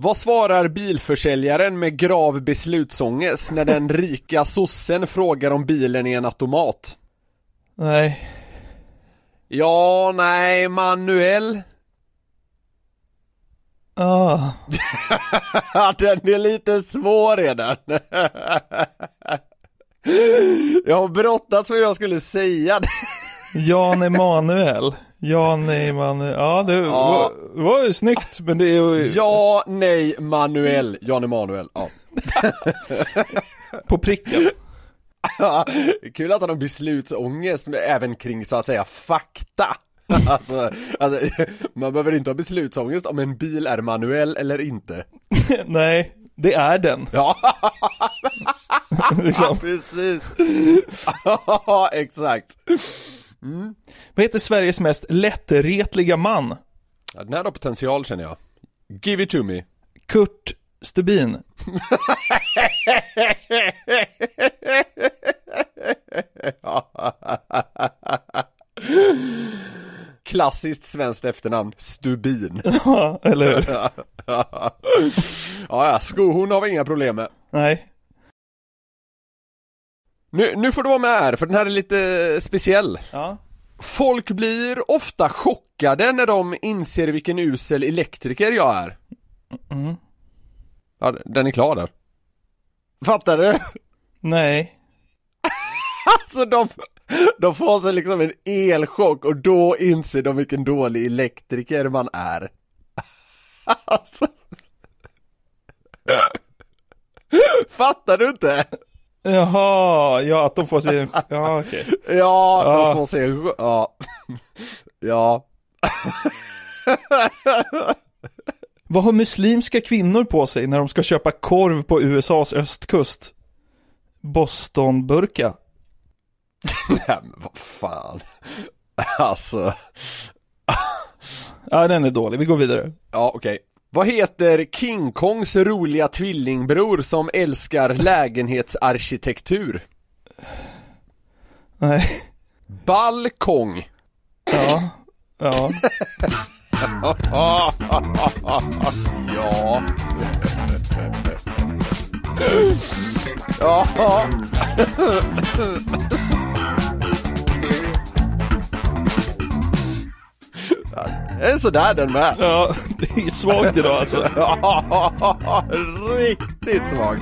Vad svarar bilförsäljaren med grav beslutsångest när den rika sossen frågar om bilen är en automat? Nej. Ja, nej, manuell. Ah. den är lite svår redan. jag har brottats med vad jag skulle säga. Jan Emanuel. Jan Emanuel. Ja, det var, det var ju snyggt, men det är ju ja, nej, manuell. Jan Emanuel, ja. på pricken. Kul att han har beslutsångest, men även kring så att säga fakta. Alltså, alltså, man behöver inte ha beslutsångest om en bil är manuell eller inte. Nej, det är den. Ja, liksom. precis. Ja, exakt. Vad heter Sveriges mest lättretliga man? Ja, den här har potential känner jag. Give it to me. Kurt Stubin. Klassiskt svenskt efternamn, Stubin. Ja, eller hur? ja, ja, skohorn har vi inga problem med. Nej. Nu, nu får du vara med här, för den här är lite speciell. Ja. Folk blir ofta chockade när de inser vilken usel elektriker jag är. Mm. Ja, den är klar där. Fattar du? Nej. Alltså de, de får sig liksom en elchock och då inser de vilken dålig elektriker man är. Alltså. Fattar du inte? Jaha, ja att de får sig, ja okej. Ja, Ja. de får se, ja. Ja. Vad har muslimska kvinnor på sig när de ska köpa korv på USAs östkust? Bostonburka. Nej men vad fan. Alltså. Ja, den är dålig. Vi går vidare. Ja, okej. Vad heter King Kongs roliga tvillingbror som älskar lägenhetsarkitektur? Nej. Balkong. Ja. Ja. ja. Ja. Är sådär den med. Ja, det är svagt idag alltså. Riktigt svag.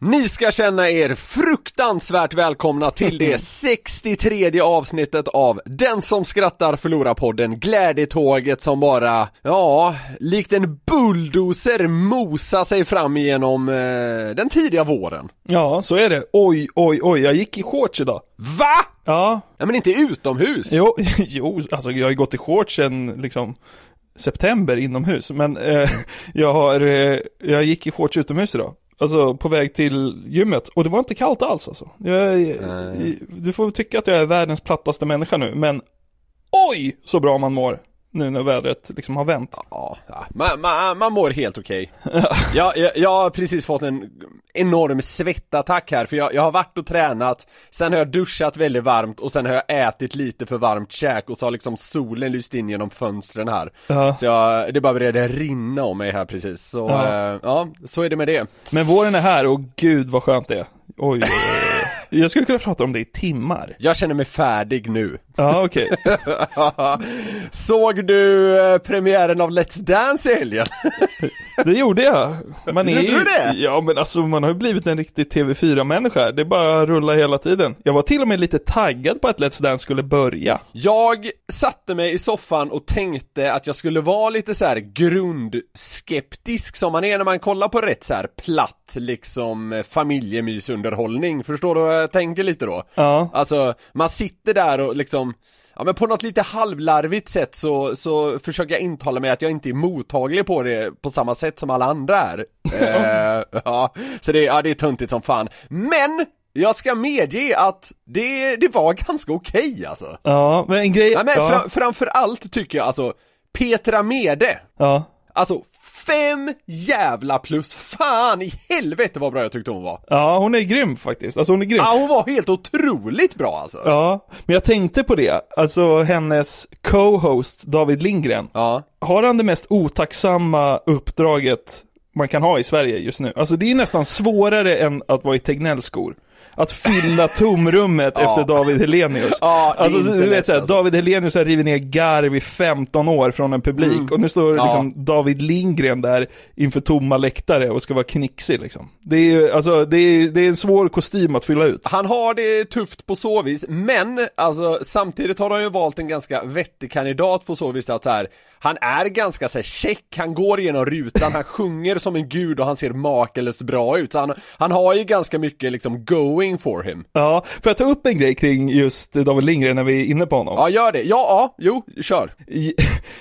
Ni ska känna er fruktansvärt välkomna till det 63 avsnittet av Den som skrattar förlorar podden Glädjetåget som bara, ja, likt en bulldozer mosar sig fram genom eh, den tidiga våren. Ja, så är det. Oj, oj, oj. Jag gick i shorts idag. Va? Ja. Ja men inte utomhus? Jo, jo alltså jag har ju gått i shorts sen liksom september inomhus. Men eh, jag har, eh, jag gick i shorts utomhus idag. Alltså på väg till gymmet. Och det var inte kallt alls alltså. Jag, du får tycka att jag är världens plattaste människa nu. Men oj så bra man mår. Nu när vädret liksom har vänt. Ja. Man, man, man mår helt okej. jag, jag, jag har precis fått en enorm svettattack här för jag, jag har varit och tränat, sen har jag duschat väldigt varmt och sen har jag ätit lite för varmt käk och så har liksom solen lyst in genom fönstren här. Ja. Så jag, det bara började rinna om mig här precis. Så Ja. ja, ja så är det med det. Men våren är här och gud vad skönt det är. Oj. Jag skulle kunna prata om det i timmar. Jag känner mig färdig nu. Ja, okej. Såg du eh, premiären av Let's Dance i helgen? Det gjorde jag. Man är ju, det? Ja men alltså man har ju blivit en riktig TV4-människa. Det är bara att rulla hela tiden. Jag var till och med lite taggad på att Let's Dance skulle börja. Jag satte mig i soffan och tänkte att jag skulle vara lite så här grundskeptisk som man är när man kollar på rätt så här platt liksom familjemysunderhållning. Förstår du vad jag tänker lite då? Ja. Alltså, man sitter där och liksom Ja men på något lite halvlarvigt sätt så, så försöker jag intala mig att jag inte är mottaglig på det på samma sätt som alla andra är. eh, ja, så det, ja, det är töntigt som fan. Men! Jag ska medge att det, det var ganska okej alltså. Ja, men en grej... Ja, men. Fra, framförallt tycker jag alltså, Petra Mede, ja. alltså fem jävla plus, fan i helvete vad bra jag tyckte hon var. Ja, hon är grym faktiskt. Alltså hon är grym. Ja hon var helt otroligt bra alltså. Ja, men jag tänkte på det. Alltså hennes co-host David Lindgren. Ja. Har han det mest otacksamma uppdraget man kan ha i Sverige just nu? Alltså det är nästan svårare än att vara i Tegnells skor. Att fylla tomrummet efter David Helenius. Ja, alltså, du vet lätt, såhär, alltså. David Helenius har rivit ner garv i 15 år från en publik och nu står liksom David Lindgren där inför tomma läktare och ska vara knixig liksom. Det är ju, alltså det är, det är en svår kostym att fylla ut. Han har det tufft på så vis, men alltså samtidigt har han ju valt en ganska vettig kandidat på så vis att så här, han är ganska så här check, han går igenom rutan, han sjunger som en gud och han ser makalöst bra ut, så han, han har ju ganska mycket liksom going for him. Ja, får jag ta upp en grej kring just David Lindgren när vi är inne på honom? Ja, gör det. Ja, ja, jo, kör.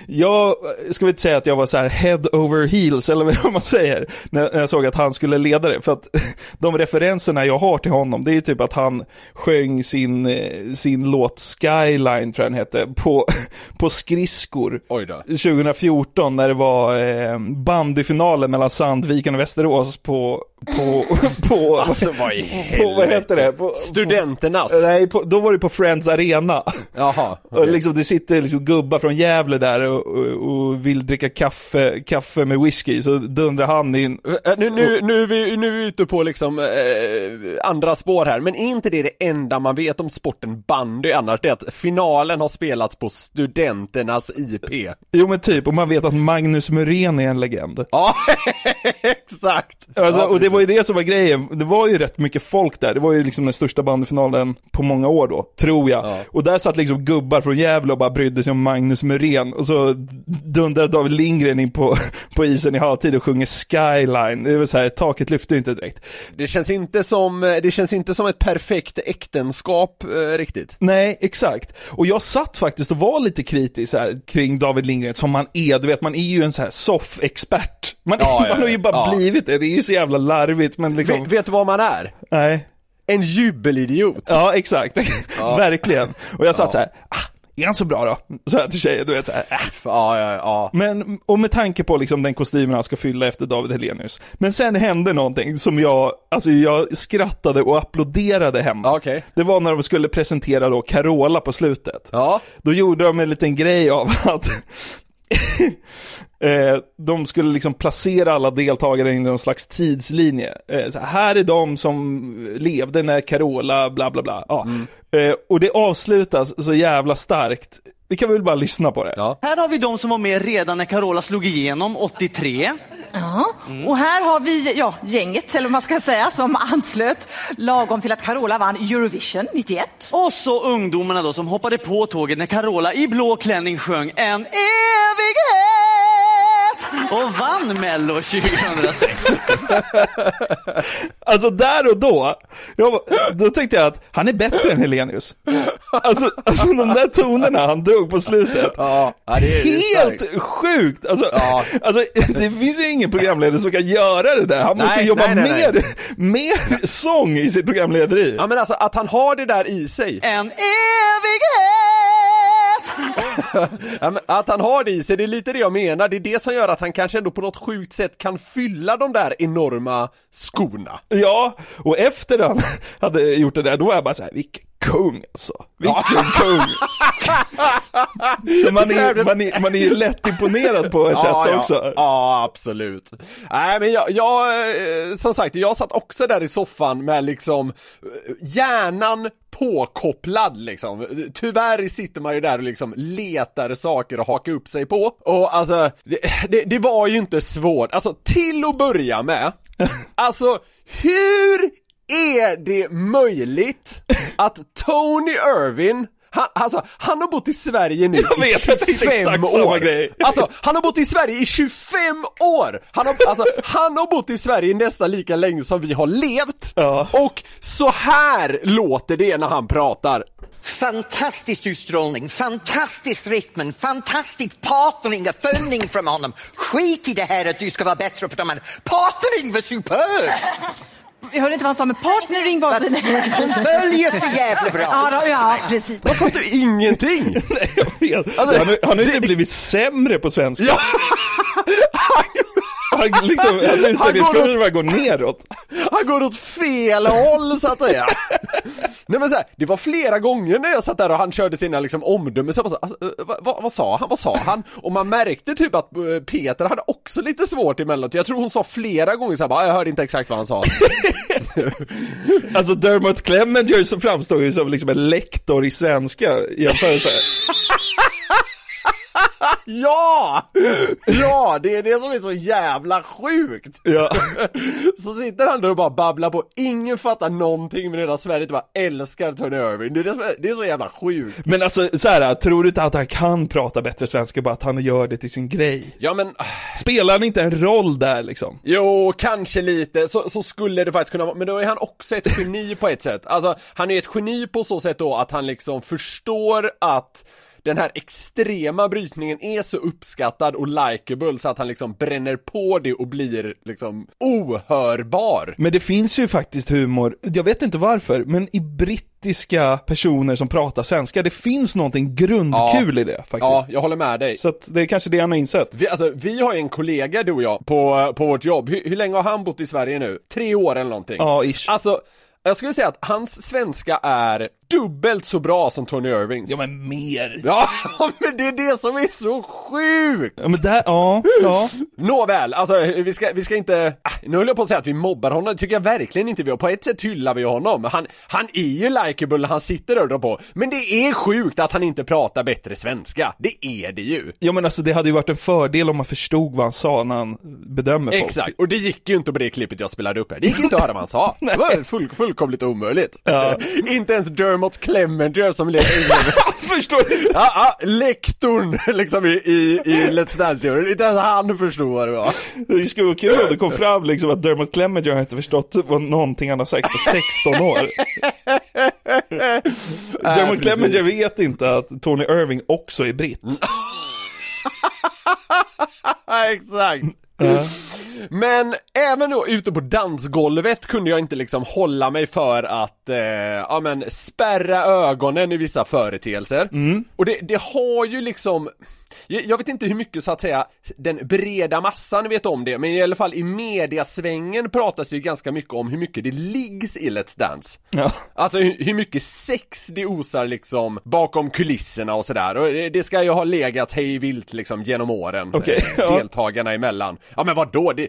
Jag ska väl inte säga att jag var så här head over heels eller vad man säger när jag såg att han skulle leda det för att de referenserna jag har till honom det är typ att han sjöng sin, eh, sin låt Skyline tror jag den hette på, på skridskor Oj då. 2014 när det var eh, bandyfinalen mellan Sandviken och Västerås på, på, på, Alltså vad i på vad heter det? På, Studenternas. Nej, på, då var det på Friends Arena. Jaha. Och okej. liksom, det sitter liksom gubbar från Gävle där och, och, och vill dricka kaffe, kaffe med whisky, så dundrar han in. Nu, nu, nu, är vi, nu är vi ute på liksom eh, andra spår här, men är inte det det enda man vet om sporten bandy annars? Det är att finalen har spelats på studenternas IP. Jo men typ, och man vet att Magnus Muren är en legend. Ja, exakt! Alltså, och det var ju det som var grejen, det var ju rätt mycket folk där, det var ju liksom den största bandyfinalen på många år då, tror jag. Ja. Och där satt liksom gubbar från Gävle och bara brydde sig om Magnus Muren, och så dundrade David Lindgren in på, på isen i halvtid och sjunger Skyline, det var så här, taket lyfte ju inte direkt. Det känns inte som, det känns inte som ett perfekt äktenskap eh, riktigt. Nej, exakt. Och jag satt faktiskt och var lite kritisk här, kring David Lindgren, som man är, du vet, man är ju en så här soff-expert. Man, Ja, ja, man har ju bara blivit det, det är ju så jävla larvigt, men liksom, Vet, vet du vad man är? nej. En jubelidiot! Ja, exakt. Verkligen. Och jag satt Ja. så här, ah, är han så bra då? Så jag till tjejen, du vet så här, äh. Ja, ja, ja. Men, och med tanke på liksom den kostymen han ska fylla efter David Helenius. Men sen hände någonting som jag, alltså jag skrattade och applåderade hemma. Ja, okej. Det var när de skulle presentera då Carola på slutet. Ja, Då gjorde de en liten grej av att eh, de skulle liksom placera alla deltagare i någon slags tidslinje. Eh, så här, är de som levde när Carola, bla bla bla. Ja. Eh, och det avslutas så jävla starkt. Vi kan väl bara lyssna på det. ja. Här har vi de som var med redan när Carola slog igenom 83. Ja, och här har vi ja, gänget, eller vad man ska säga, som anslöt lagom till att Carola vann Eurovision 91. Och så ungdomarna då som hoppade på tåget när Carola i blå klänning sjöng En evighet och vann Mello 2006. Alltså där och då, jag, då tyckte jag att han är bättre än Helenius. Alltså, alltså de där tonerna han drog på slutet. Ja, det är, Helt starkt. sjukt! Alltså, Ja. alltså, det finns ju ingen programledare som kan göra det där. Han måste Nej, jobba nej, nej, nej. mer, mer sång i sitt programlederi. Ja men alltså att han har det där i sig. En evighet! Ja, men att han har det i sig, det är lite det jag menar. Det är det som gör att han kanske ändå på något sjukt sätt kan fylla de där enorma skorna. Ja, och efter han hade gjort det där, då var jag bara så här, vilken kung alltså. Vilken kung! Så man är, man, är, man är ju lätt imponerad på ett sätt ja. också. Ja, absolut. Nej men jag, jag, eh, som sagt, jag satt också där i soffan med liksom eh, hjärnan påkopplad liksom. Tyvärr sitter man ju där och liksom letar saker att haka upp sig på. Och alltså, det, det, det var ju inte svårt. Alltså till att börja med, alltså hur är det möjligt att Tony Irvin han, alltså, han har bott i Sverige nu Jag vet, i jag tänkte 25 exakt samma år! grej. Alltså, han har bott i Sverige i 25 år! Han har, alltså, han har bott i Sverige nästan lika länge som vi har levt! Ja. Och så här låter det när han pratar. Fantastisk utstrålning, fantastisk rytmen, fantastisk partnering och följning från honom. Skit i det här att du ska vara bättre på de här. Partnering var superb! Jag hörde inte vad han sa, men partnering var så... Följer för jävla bra. Ja, då, ja, precis. Jag fattar ju ingenting! Nej, jag vet. Alltså, han, har- han har ju inte blivit sämre på svenska. Ja. Han, liksom, hans Han utveckling går gå neråt. Han går åt fel håll så att säga. Nej men så här, det var flera gånger när jag satt där och han körde sina liksom omdömen så jag bara så, alltså, eh, vad, vad, vad sa han, vad sa han? Och man märkte typ att eh, Peter hade också lite svårt emellanåt, jag tror hon sa flera gånger så här, bara, jag hörde inte exakt vad han sa. Alltså Dermot Clemenger så framstår ju som liksom en lektor i svenska i jämförelse. ja! Ja, det är det som är så jävla sjukt! Ja. Så sitter han där och bara babblar på, ingen fattar någonting men hela Sverige bara älskar Tony Irving, det är, det, som är, det är så jävla sjukt. Men alltså så här, tror du inte att han kan prata bättre svenska, bara att han gör det till sin grej? Ja men, Spelar han inte en roll där liksom? Jo, kanske lite, så, så skulle det faktiskt kunna vara, men då är han också ett geni på ett sätt. Alltså, han är ett geni på så sätt då att han liksom förstår att den här extrema brytningen är så uppskattad och likeable så att han liksom bränner på det och blir liksom ohörbar. Men det finns ju faktiskt humor, jag vet inte varför, men i brittiska personer som pratar svenska, det finns någonting grundkul i det faktiskt. Ja, jag håller med dig. Så att det är kanske det han har insett. Vi, alltså, vi har ju en kollega du och jag på, på vårt jobb, hur, hur länge har han bott i Sverige nu? Tre år eller någonting? Ja, ish. Alltså, jag skulle säga att hans svenska är dubbelt så bra som Tony Irvings. Ja men mer. Ja, men det är det som är så sjukt! Ja men där, ja, ja. Nåväl, alltså vi ska, vi ska inte, ah, nu höll jag på att säga att vi mobbar honom, det tycker jag verkligen inte vi gör. På ett sätt hyllar vi honom, han, han är ju likeable när han sitter där och drar på, men det är sjukt att han inte pratar bättre svenska, det är det ju. Ja men alltså det hade ju varit en fördel om man förstod vad han sa när han bedömer folk. Exakt, och det gick ju inte på det klippet jag spelade upp här, det gick inte att höra vad han sa. Det var full, fullkomligt omöjligt. Ja. inte ens Dermot Clemenger som lever Förstår du? Ja, ja, lektorn liksom i, i, i Let's Dance-juryn, inte ens han förstod vad det var. Det skulle vara kul om det kom fram liksom att Dermot Clemenger har inte förstått vad någonting han har sagt på 16 år. Dermot. Clemenger vet inte att Tony Irving också är britt. Exakt. Men även då ute på dansgolvet kunde jag inte liksom hålla mig för att, eh, ja men spärra ögonen i vissa företeelser. Och det, det har ju liksom, jag, vet inte hur mycket så att säga den breda massan vet om det, men i alla fall i mediasvängen pratas det ju ganska mycket om hur mycket det liggs i Let's Dance. Ja. Alltså hur, hur mycket sex det osar liksom bakom kulisserna och sådär och det, ska ju ha legat hej vilt liksom genom åren Okej, eh, ja. deltagarna emellan. Ja men vadå, det,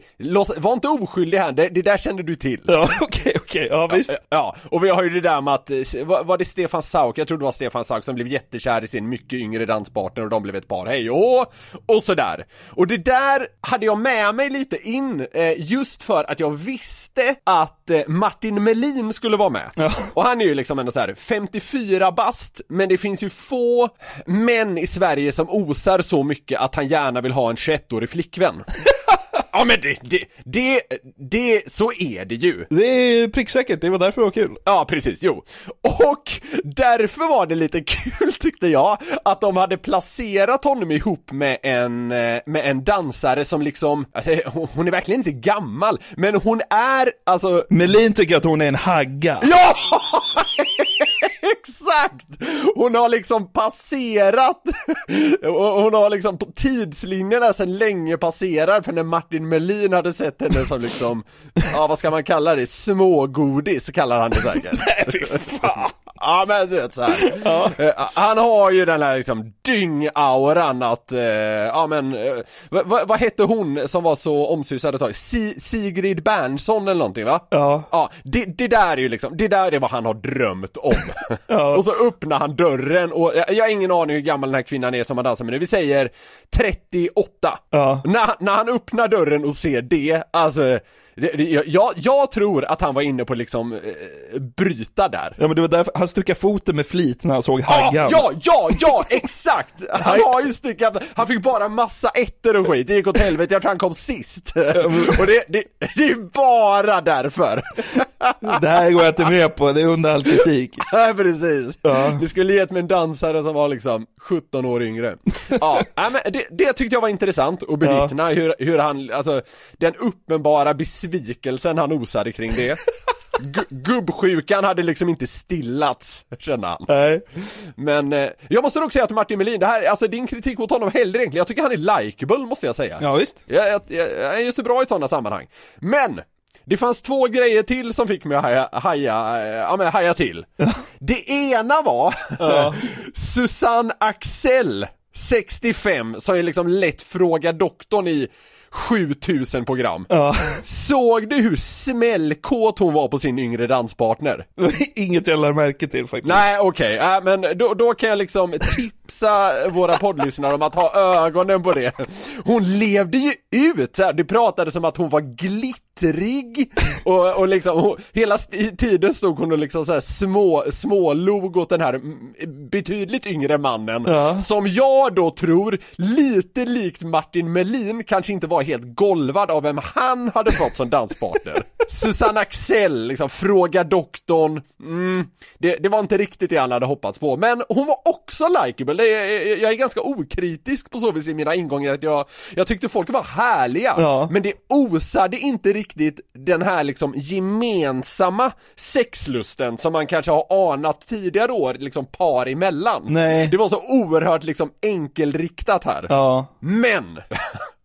var inte oskyldig här, det, det där kände du till. Ja, okej, okej, ja visst. Eh, Ja, och vi har ju det där med att, eh, var, var det Stefan Sauk, jag tror det var Stefan Sauk som blev jättekär i sin mycket yngre danspartner och de blev ett par, hej och, och sådär. Och det där hade jag med mig lite in, eh, just för att jag visste att eh, Martin Melin skulle vara med. Ja. Och han är ju liksom ändå så här 54 bast, men det finns ju få män i Sverige som osar så mycket att han gärna vill ha en 21-årig flickvän. Ja men det, det, det, det, så är det ju. Det är pricksäkert, det var därför det var kul. Ja, precis, jo. Och därför var det lite kul tyckte jag, att de hade placerat honom ihop med en, eh, med en dansare som liksom, alltså, hon- hon är verkligen inte gammal, men hon är alltså Melin tycker att hon är en hagga. Ja! Exakt! Hon har liksom passerat, hon har liksom tidslinjen där sedan länge passerat för när Martin Melin hade sett henne som liksom, ja vad ska man kalla det, smågodis kallar han det säkert. Fy fan. Ja men du vet så här. Eh, Han har ju den här liksom dyng-auran att, eh, ja men, eh, vad, vad, hette hon som var så omsusad ett tag? Si, Sigrid Bernson eller någonting va? Ja. Ja, det, det där är ju liksom, det där är vad han har drömt om. Och så öppnar han dörren och jag, jag har ingen aning hur gammal den här kvinnan är som han dansar med nu, vi säger 38. Ja. När, när han öppnar dörren och ser det, alltså jag, jag tror att han var inne på liksom eh, bryta där. Ja men det var därför, han stuckade foten med flit när han såg Ja, Haggan. ja, ja, ja, exakt! Han har ju styckat, han fick bara massa ettor och skit, det gick åt helvete, jag tror han kom sist. Och det, det, det är bara därför. Det här går jag inte med på, det är under all kritik. Ja, precis. Ja. Du skulle gett mig en dansare som var liksom 17 år yngre. Ja, men det, det tyckte jag var intressant att bevittna hur, hur han, alltså den uppenbara besvikelsen han osade kring det. Gu- Gubbsjukan hade liksom inte stillats, kände han. Nej. Men eh, jag måste nog säga att Martin Melin, det här, alltså din kritik mot honom heller egentligen, jag tycker han är likeable måste jag säga. Ja visst. Jag, jag, jag, jag är ju så bra i sådana sammanhang. Men! Det fanns två grejer till som fick mig att haja, haja, eh, ja, men haja till. Det ena var Susanne Axel, 65, som är liksom lätt fråga doktorn i 7000 program. Ja. Såg du hur smällkåt hon var på sin yngre danspartner? Inget jag lär märke till faktiskt. Nej okej, äh, men då, då kan jag liksom tipsa våra poddlyssnare om att ha ögonen på det. Hon levde ju ut, så här. det pratades om att hon var glittrig och, och liksom, hon, hela tiden stod hon och liksom så här små, smålog åt den här betydligt yngre mannen Ja. som jag då tror, lite likt Martin Melin, kanske inte var helt golvad av vem han hade fått som danspartner. Susanne Axel, liksom, fråga doktorn, mm, det, det var inte riktigt det han hade hoppats på, men hon var också likeable, är, jag är ganska okritisk på så vis i mina ingångar att jag, jag tyckte folk var härliga, Ja. men det osade inte riktigt den här liksom gemensamma sexlusten som man kanske har anat tidigare år, liksom par emellan. Nej. Det var så oerhört liksom enkelriktat här. Ja. Men!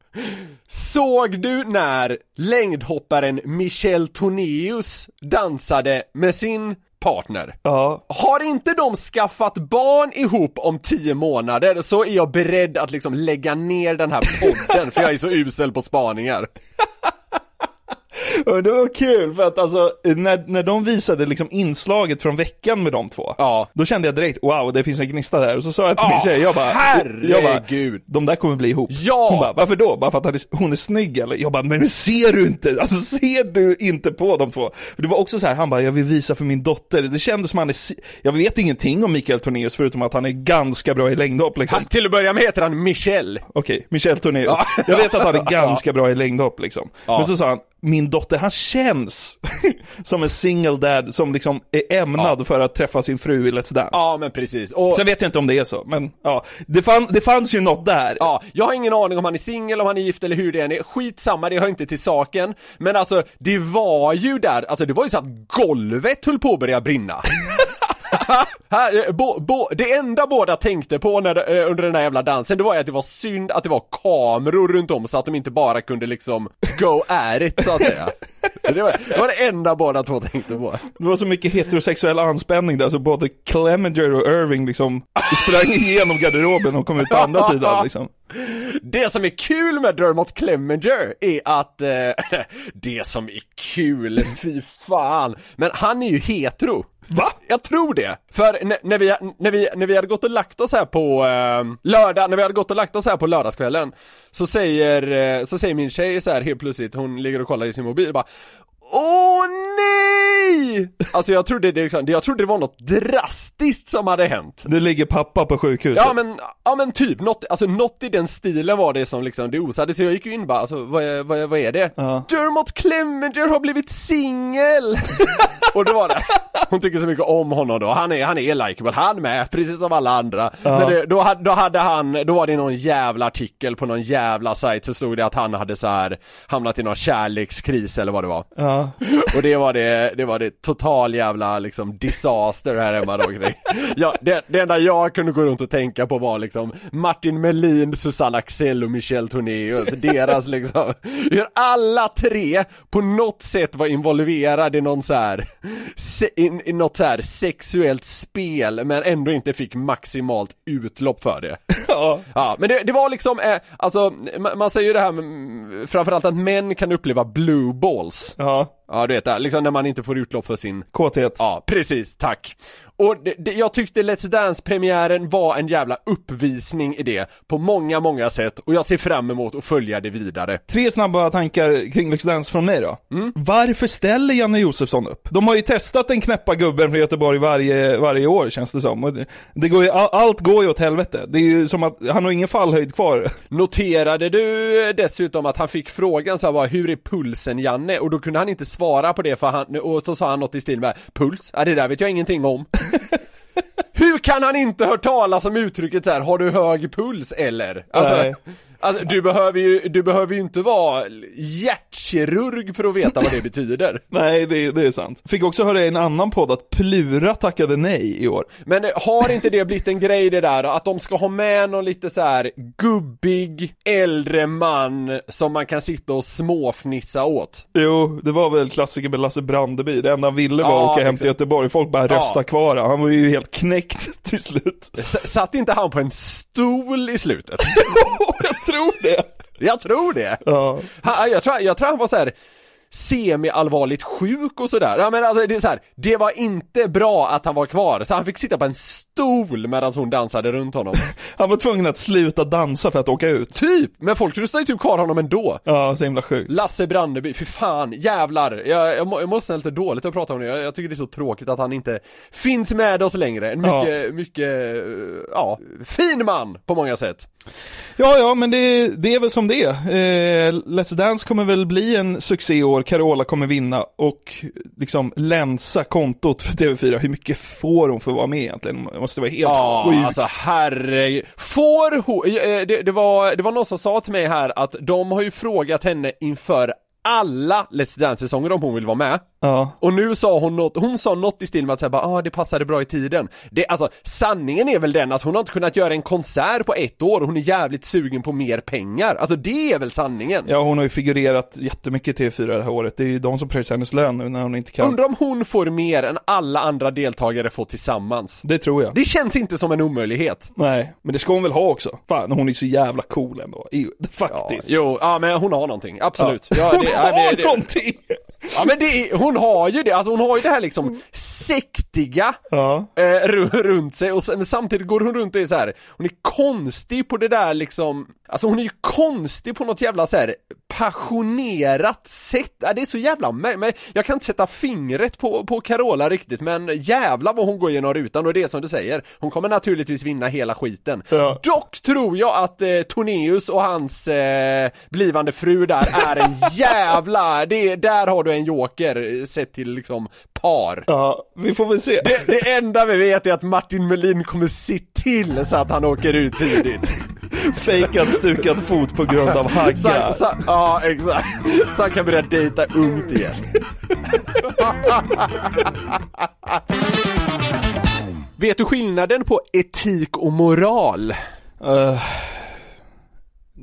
Såg du när längdhopparen Michel Tornéus dansade med sin partner? Ja. Har inte de skaffat barn ihop om tio månader så är jag beredd att liksom lägga ner den här podden för jag är så usel på spaningar. Och det var kul för att alltså, när, när de visade liksom inslaget från veckan med de två, Ja. då kände jag direkt wow, det finns en gnista där. Och så sa jag till min Ja, tjej, jag bara, jag bara, herregud. de där kommer bli ihop. Ja. Hon bara, varför då? Bara för att hon är snygg eller? Jag bara, men ser du inte? Alltså ser du inte på de två? För det var också så här, han bara, jag vill visa för min dotter. Det kändes som han är, jag vet ingenting om Mikael Tornéus förutom att han är ganska bra i längdhopp liksom. Han, till att börja med heter han Michel. Okej, Michel Tornéus. Ja. Jag vet att han är ganska bra i längdhopp liksom. Men så sa han, min dotter, han känns som en single dad som liksom är ämnad för att träffa sin fru i Let's Dance. Ja men precis. Och, Sen vet jag inte om det är så, men ja. Det, fann, det fanns ju något där. Ja, jag har ingen aning om han är singel, om han är gift eller hur det än är, skitsamma, det hör inte till saken Men alltså, det var ju där, alltså det var ju så att golvet höll på att börja brinna Här, eh, bo, bo, det enda båda tänkte på när, eh, under den här jävla dansen, det var ju att det var synd att det var kameror runt om så att de inte bara kunde liksom go at it så att säga det var, det var det enda båda två tänkte på Det var så mycket heterosexuell anspänning där, så både Clemenger och Irving liksom sprang igenom garderoben och kom ut på andra sidan liksom. Det som är kul med Dermot Clemenger är att, eh, det som är kul, fy fan, men han är ju hetero. Va? Jag tror det! För när, när, vi, när, vi, när vi hade gått och lagt oss här på eh, lördag, när vi hade gått och lagt oss här på lördagskvällen Så säger, eh, så säger min tjej så här helt plötsligt, hon ligger och kollar i sin mobil bara Åh nej! Alltså jag trodde det, liksom, jag trodde det var något drastiskt som hade hänt Nu ligger pappa på sjukhuset. Ja men, ja men typ, något, alltså något i den stilen var det som liksom det osade, så jag gick ju in bara, alltså vad vad vad är det? Ja. Dermot Clemenger har blivit singel! och då var det, hon tycker så mycket om honom då, han är, han är likeable, han med, precis som alla andra. Men det, då, då hade han, då var det någon jävla artikel på någon jävla sajt så stod det att han hade så här hamnat i någon kärlekskris eller vad det var. Ja. Och det var det, det var det total jävla liksom disaster här hemma då kring. Ja, det, det enda jag kunde gå runt och tänka på var liksom Martin Melin, Susanne Axel och Michel Tornéus, deras liksom, hur alla tre på något sätt var involverade i någon så här, se, i, i något så här sexuellt spel men ändå inte fick maximalt utlopp för det. Ja. Ja, men det, det var liksom, eh, alltså, man, man säger ju det här med, mm, framförallt att män kan uppleva blue balls. Ja, Ja, du vet det, liksom när man inte får utlopp för sin kåthet. Ja, precis, tack. Och det, det, jag tyckte Let's Dance-premiären var en jävla uppvisning i det på många, många sätt och jag ser fram emot att följa det vidare. Tre snabba tankar kring Let's Dance från mig då. Varför ställer Janne Josefsson upp? De har ju testat den knäppa gubben från Göteborg varje, varje år känns det som. Och det, går ju, all, allt går ju åt helvete. Det är ju som att han har ingen fallhöjd kvar. Noterade du dessutom att han fick frågan så här, bara, hur är pulsen Janne? Och då kunde han inte svara på det för han, och så sa han något i stil med Puls? Ja det där vet jag ingenting om. Hur kan han inte hört talas om uttrycket så här, har du hög puls eller? Alltså, Nej alltså du behöver ju, du behöver ju inte vara hjärtkirurg för att veta vad det betyder. Nej, det, det är sant. Fick också höra i en annan podd att Plura tackade nej i år. Men eh, har inte det blivit en grej det där att de ska ha med någon lite så här gubbig, äldre man som man kan sitta och småfnissa åt? Jo, det var väl klassiker med Lasse Brandeby. Det enda han ville var Ja, att åka hem till Göteborg. Folk bara Ja. rösta kvar han. Han var ju helt knäckt till slut. S- satt inte han på en stol i slutet? jag tror det. Jag tror det! Ja. Han, jag, tror, jag tror han var så här semi-allvarligt sjuk och sådär. Ja men alltså det är så här, det var inte bra att han var kvar, så han fick sitta på en stol medan hon dansade runt honom. Han var tvungen att sluta dansa för att åka ut. typ! Men folk röstade ju typ kvar honom ändå. Ja, så himla sjukt. Lasse Brandeby, för fan, jävlar. Jag, jag, må, jag måste lite dåligt att prata om det, jag, jag tycker det är så tråkigt att han inte finns med oss längre. En Ja. mycket, mycket, eh, ja, fin man på många sätt. Ja, ja, men det, det är väl som det. Eh, Let's Dance kommer väl bli en succé i Carola kommer vinna och liksom länsa kontot för TV4. Hur mycket får hon för att vara med egentligen? Det måste vara helt Ja, sjukt. alltså herregud. Får hon, eh, det, det, var, det var någon som sa till mig här att de har ju frågat henne inför alla Let's Dance-säsonger om hon vill vara med. Ja. Och nu sa hon något, hon sa något i stil med att säga bara, ah, det passade bra i tiden. Det, alltså, sanningen är väl den att hon har inte kunnat göra en konsert på ett år och hon är jävligt sugen på mer pengar. Alltså det är väl sanningen. Ja, hon har ju figurerat jättemycket i TV4 det här året. Det är ju de som pröjsar hennes lön nu när hon inte kan. Undrar om hon får mer än alla andra deltagare får tillsammans. Det tror jag. Det känns inte som en omöjlighet. Nej, men det ska hon väl ha också. Fan, hon är så jävla cool ändå. Faktiskt. Jo, ja men hon har någonting, absolut. Ja. Ja, det, ja, har det, det, någonting! Ja men det, är- hon har ju det, alltså hon har ju det här liksom sektiga Ja. eh, ru- runt sig och samtidigt går hon runt och är så här. hon är konstig på det där liksom, alltså hon är ju konstig på något jävla så här passionerat sätt, det är så jävla men jag kan inte sätta fingret på, på Carola riktigt men jävla vad hon går genom rutan och det är som du säger, hon kommer naturligtvis vinna hela skiten. Ja. Dock tror jag att eh, Tornéus och hans eh, blivande fru där är en jävla, det, där har du en joker eh, sett till liksom par. Ja, vi får väl se. Det, det enda vi vet är att Martin Melin kommer se till så att han åker ut tidigt. Fejkad stukad fot på grund av hagga. så, ja, exakt. Så han kan börja dejta ungt igen. Vet du skillnaden på etik och moral? Uh,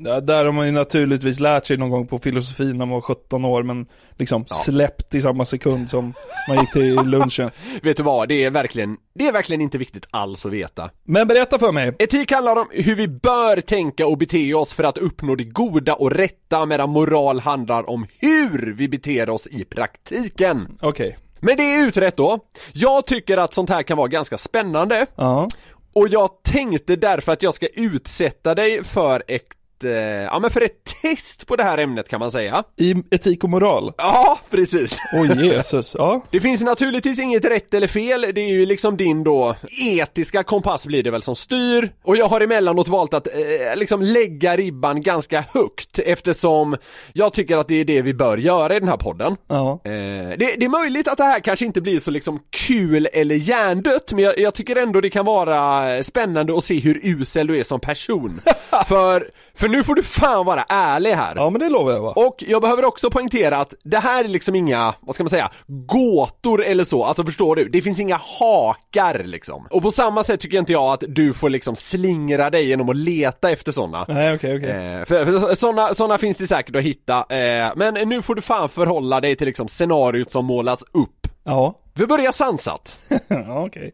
ja, där har man ju naturligtvis lärt sig någon gång på filosofi när man var 17 år men liksom släppt i samma sekund som man gick till lunchen. Vet du vad, det är verkligen, det är verkligen inte viktigt alls att veta. Men berätta för mig. Etik handlar om hur vi bör tänka och bete oss för att uppnå det goda och rätta medan moral handlar om hur vi beter oss i praktiken. Okej. Men det är utrett då. Jag tycker att sånt här kan vara ganska spännande Ja. och jag tänkte därför att jag ska utsätta dig för ett ja men för ett test på det här ämnet kan man säga. I etik och moral. Ja, precis. Åh Jesus, ja. Det finns naturligtvis inget rätt eller fel, det är ju liksom din då etiska kompass blir det väl som styr. Och jag har emellanåt valt att eh, liksom lägga ribban ganska högt eftersom jag tycker att det är det vi bör göra i den här podden. Ja. Eh, det, det är möjligt att det här kanske inte blir så liksom kul eller hjärndött men jag, jag tycker ändå det kan vara spännande att se hur usel du är som person. för, för nu får du fan vara ärlig här. Ja men det lovar jag va. Och jag behöver också poängtera att det här är liksom inga, vad ska man säga, gåtor eller så, alltså förstår du? Det finns inga hakar liksom. Och på samma sätt tycker inte jag att du får liksom slingra dig genom att leta efter sådana. Nej okej okej. Eh, för, för sådana, sådana finns det säkert att hitta, eh, men nu får du fan förhålla dig till liksom scenariot som målas upp. Ja. Vi börjar sansat. ja okej.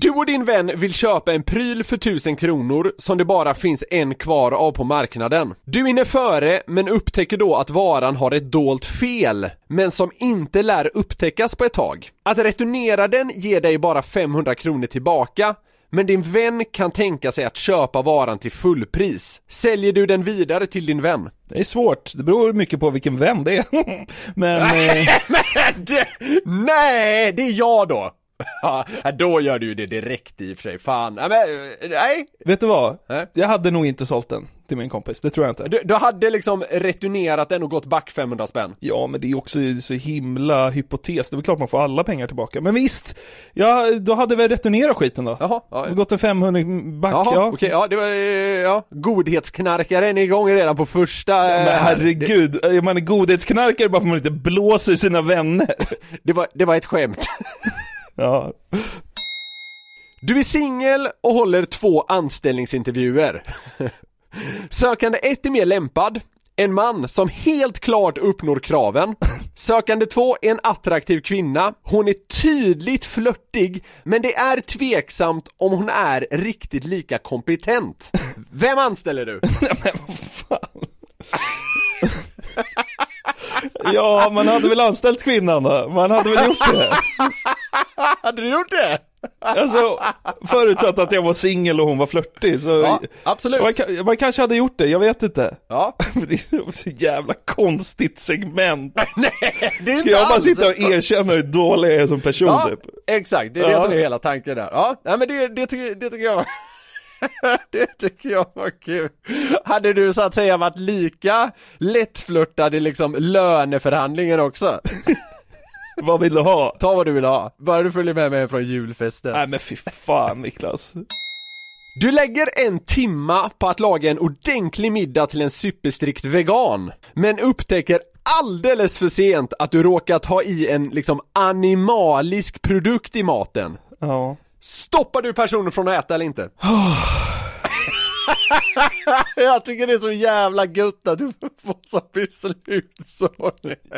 Du och din vän vill köpa en pryl för 1000 kronor som det bara finns en kvar av på marknaden. Du hinner före men upptäcker då att varan har ett dolt fel, men som inte lär upptäckas på ett tag. Att returnera den ger dig bara 500 kronor tillbaka, men din vän kan tänka sig att köpa varan till fullpris. Säljer du den vidare till din vän? Det är svårt, det beror mycket på vilken vän det är. men... Eh... Men det, nej, det är jag då! Ja, då gör du ju det direkt i och för sig, fan, nej men, nej Vet du vad? Nej. Jag hade nog inte sålt den till min kompis, det tror jag inte. du, du hade liksom returnerat den och gått back 500 spänn Ja, men det är också så himla hypotes. Det är väl klart man får alla pengar tillbaka. Men visst, ja, då hade vi returnerat skiten då. Jaha, ja, Och gått en 500 back, Jaha, ja. okej, ja det var, eh, ja, godhetsknarkaren är igång redan på första Ja, Men eh, herregud, är man är godhetsknarkare bara för att man inte blåser sina vänner. det, det, var, det var ett skämt Ja, Du är singel och håller två anställningsintervjuer Sökande 1 är mer lämpad En man som helt klart uppnår kraven Sökande 2 är en attraktiv kvinna Hon är tydligt flörtig Men det är tveksamt om hon är riktigt lika kompetent Vem anställer du? men vad fan. Ja, man hade väl anställt kvinnan då? Man hade väl gjort det? Hade du gjort det? Alltså, förutsatt att jag var singel och hon var flörtig så Ja, absolut man, man kanske hade gjort det, jag vet inte Ja, Det är så jävla konstigt segment nej det är Ska jag bara sitta och erkänna hur dålig jag är som person Ja, typ? exakt, det är det Ja. som är hela tanken där. Ja, nej men det, det, tycker, det tycker jag Det tycker jag var kul. Hade du så att säga varit lika lättflörtad i liksom löneförhandlingen också? Vad vill du ha? Ta vad du vill ha, bara du följer med mig från julfesten. Nej men fy fan Niklas Du lägger en timma på att laga en ordentlig middag till en superstrikt vegan, men upptäcker alldeles för sent att du råkat ha i en liksom animalisk produkt i maten. Ja Stoppar du personen från att äta eller inte? jag tycker det är så jävla gött att du får så så.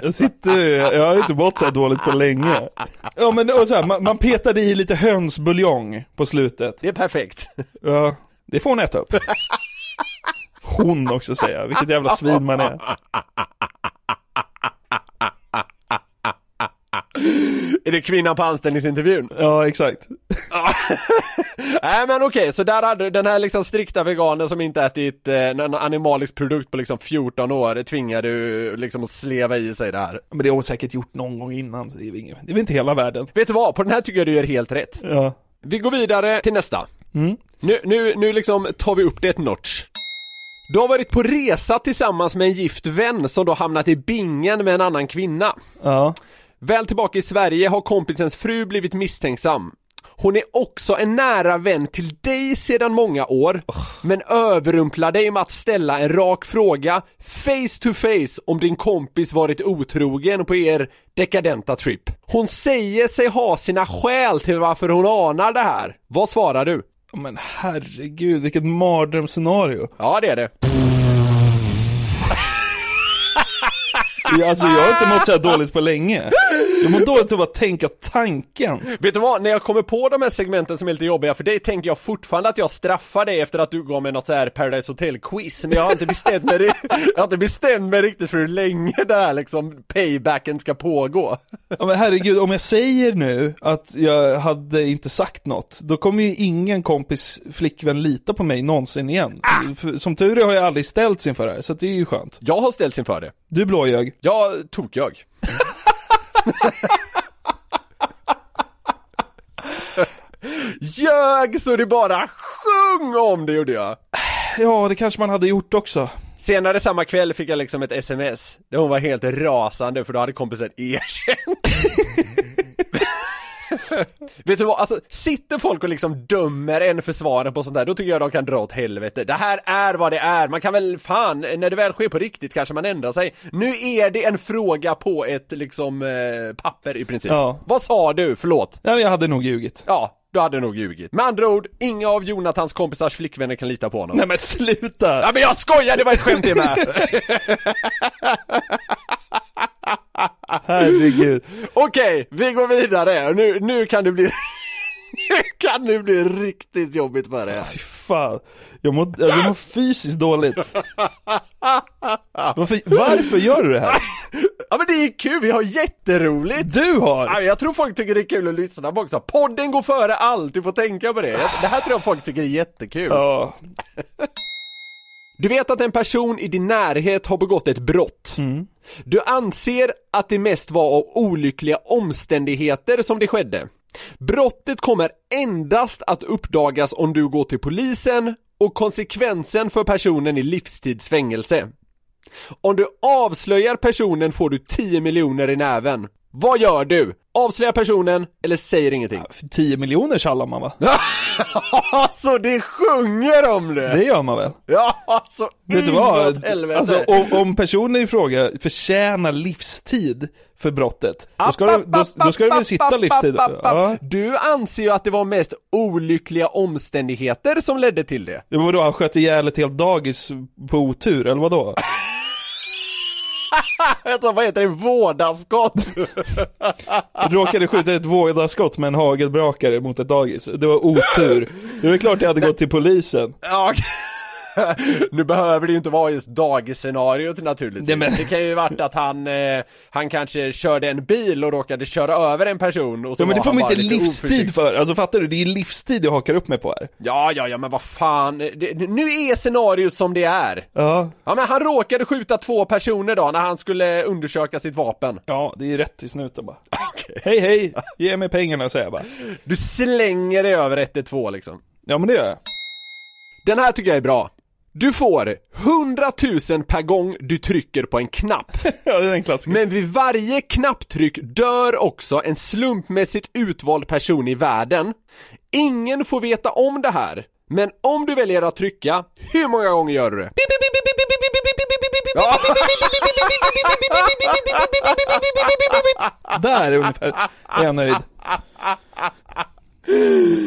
Jag sitter, jag har inte mått så här dåligt på länge. Ja men och så här, man, man petade i lite hönsbuljong på slutet. Det är perfekt. Ja, det får hon äta upp. Hon också säger vilket jävla svin man är Är det kvinnan på anställningsintervjun? Ja exakt Nej men okej, så där hade du den här liksom strikta veganen som inte ätit eh, en animalisk produkt på liksom 14 år, tvingar du liksom att sleva i sig det här. Men det har hon säkert gjort någon gång innan, det är väl, inget, det är väl inte hela världen Vet du vad? På den här tycker jag du gör helt rätt. Ja Vi går vidare till nästa. Mm. Nu, nu, nu liksom tar vi upp det ett notch. Du har varit på resa tillsammans med en gift vän som då hamnat i bingen med en annan kvinna. Ja Väl tillbaka i Sverige har kompisens fru blivit misstänksam. Hon är också en nära vän till dig sedan många år, men överrumplar dig med att ställa en rak fråga face to face om din kompis varit otrogen på er dekadenta trip. Hon säger sig ha sina skäl till varför hon anar det här. Vad svarar du? Men herregud, vilket mardrömsscenario Ja, det är det. Ja, Alltså jag har inte mått så dåligt på länge Jag mår dåligt av att tänka tanken Vet du vad, när jag kommer på de här segmenten som är lite jobbiga för dig tänker jag fortfarande att jag straffar dig efter att du gav mig något så här Paradise Hotel-quiz Men jag har inte bestämt mig, jag har inte bestämt mig riktigt för hur länge det här liksom paybacken ska pågå Ja men herregud, om jag säger nu att jag hade inte sagt något, då kommer ju ingen kompis flickvän lita på mig någonsin igen. För- Som tur är har jag aldrig ställts inför det här, så det är ju skönt. Jag har ställts inför det Du blåljög. Jag tokjög Ljög så det bara sjung om det gjorde jag Ja, det kanske man hade gjort också. Senare samma kväll fick jag liksom ett sms Där hon var helt rasande för då hade kompisen erkänt Vet du vad, alltså sitter folk och liksom dömer en för svaren på sånt där, då tycker jag de kan dra åt helvete. Det här är vad det är, man kan väl fan, när det väl sker på riktigt kanske man ändrar sig. Nu är det en fråga på ett liksom eh, papper i princip. Ja. Vad sa du? Förlåt. Ja, jag hade nog ljugit. Ja, du hade nog ljugit. Med andra ord, inga av Jonathans kompisars flickvänner kan lita på honom. Nej men sluta! Ja men jag skojar, det var ett skämt det med! Herregud. Okej, vi går vidare. Nu, nu kan det bli... nu kan det bli riktigt jobbigt för dig. Fy fan. Jag mår, jag mår fysiskt dåligt. Varför, varför gör du det här? Ja men det är kul, vi har jätteroligt! Du har! Ja, jag tror folk tycker det är kul att lyssna på också. Podden går före allt, du får tänka på det. Det här tror jag folk tycker är jättekul. Ja. Du vet att en person i din närhet har begått ett brott. Du anser att det mest var av olyckliga omständigheter som det skedde. Brottet kommer endast att uppdagas om du går till polisen och konsekvensen för personen är livstidsfängelse. Om du avslöjar personen får du 10 miljoner i näven. Vad gör du? Avslöjar personen eller säger ingenting? 10 miljoner tjallar man va? alltså det sjunger om det! Det gör man väl? Ja, alltså Vet du vad? helvete. Alltså om, om personen i fråga förtjänar livstid för brottet, då ska, du, då, då ska du väl sitta livstid? Ja. Du anser ju att det var mest olyckliga omständigheter som ledde till det. Ja, men vadå, han sköt ihjäl ett helt dagis på otur, eller vadå? Jag tror, vad heter det? Vårdaskott? Råkade skjuta ett vådaskott med en hagelbrakare mot ett dagis. Det var otur. Det väl klart jag hade gått till polisen. Ja, nu behöver det ju inte vara just dagisscenariot naturligtvis. Nej, men- Det kan ju varit att han, eh, han kanske körde en bil och råkade köra över en person och så Ja men det får man inte livstid oförsiktig. för, alltså fattar du? Det är livstid jag hakar upp mig på här. Ja, ja, ja, men vad fan. Det, nu är scenariot som det är. Ja. Ja, men han råkade skjuta två personer då när han skulle undersöka sitt vapen. Ja, det är rätt i snuten bara. Hej hej, ge mig pengarna säger jag bara. Du slänger dig över 112 liksom. Ja men det gör jag. Den här tycker jag är bra. Du får 100 000 per gång du trycker på en knapp. Ja, det är en klassiker. Men vid varje knapptryck dör också en slumpmässigt utvald person i världen. Ingen får veta om det här. Men om du väljer att trycka, hur många gånger gör du det? Ja. Där ungefär är jag nöjd.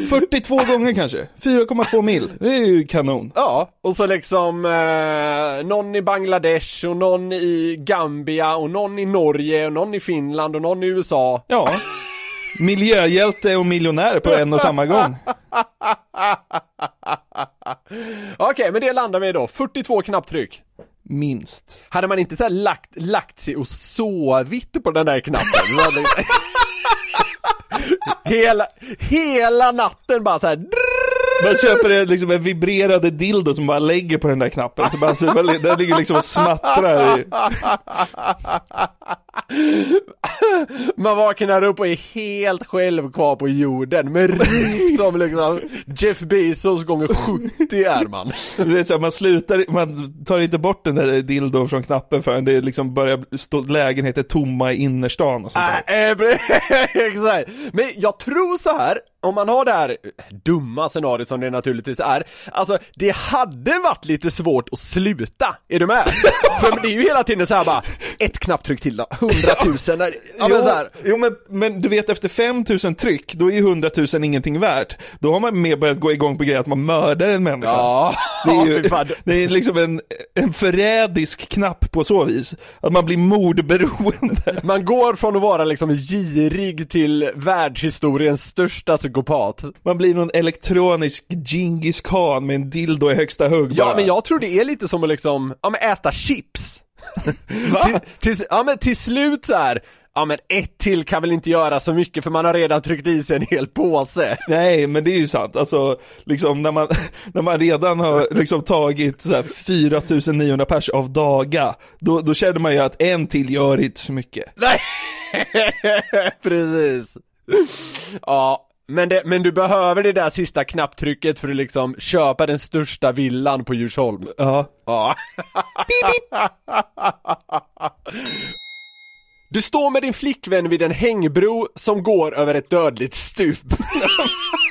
42 gånger kanske, 4,2 mil. Det är ju kanon. Ja, och så liksom eh, någon i Bangladesh och någon i Gambia och någon i Norge och någon i Finland och någon i USA. Ja. Miljöhjälte och miljonär på en och samma gång. Okej, men det landar vi då. 42 knapptryck. Minst. Hade man inte så här lagt, lagt sig och sovit på den där knappen? Hela, hela natten bara så här. Man köper en, liksom en vibrerande dildo som bara lägger på den där knappen. Så bara, så den ligger liksom och smattrar i. Man vaknar upp och är helt själv kvar på jorden, men rik som liksom Jeff Bezos gånger 70 är man. Du vet, så här, man slutar, man tar inte bort den där dildon från knappen förrän det liksom börjar stå lägenheter tomma i innerstan och sånt där. Äh, eh, Exakt. Men jag tror så här om man har det här dumma scenariot som det naturligtvis är, alltså det hade varit lite svårt att sluta, är du med? För det är ju hela tiden så här bara, ett knapptryck till då, hundratusen, ja, ja, men. Jo, jo men, men du vet efter 5000 tryck, då är ju 100 000 ingenting värt. Då har man mer börjat gå igång på grejer att man mördar en människa. Ja, Det är, ju, det är liksom en, en förrädisk knapp på så vis. Att man blir mordberoende. Man går från att vara liksom girig till världshistoriens största psykopat. Man blir någon elektronisk Genghis khan med en dildo i högsta hugg Ja bara. men jag tror det är lite som att liksom, ja men äta chips. Till, ja men till slut så här. ja men ett till kan väl inte göra så mycket för man har redan tryckt i sig en hel påse. Nej, men det är ju sant. Alltså, liksom när man, när man redan har liksom tagit så här 4900 pers av daga, då, då känner man ju att en till gör inte så mycket. Nej, precis. Ja, men, det, men du behöver det där sista knapptrycket för att liksom köpa den största villan på Djursholm. Ja. Ja. Du står med din flickvän vid en hängbro som går över ett dödligt stup.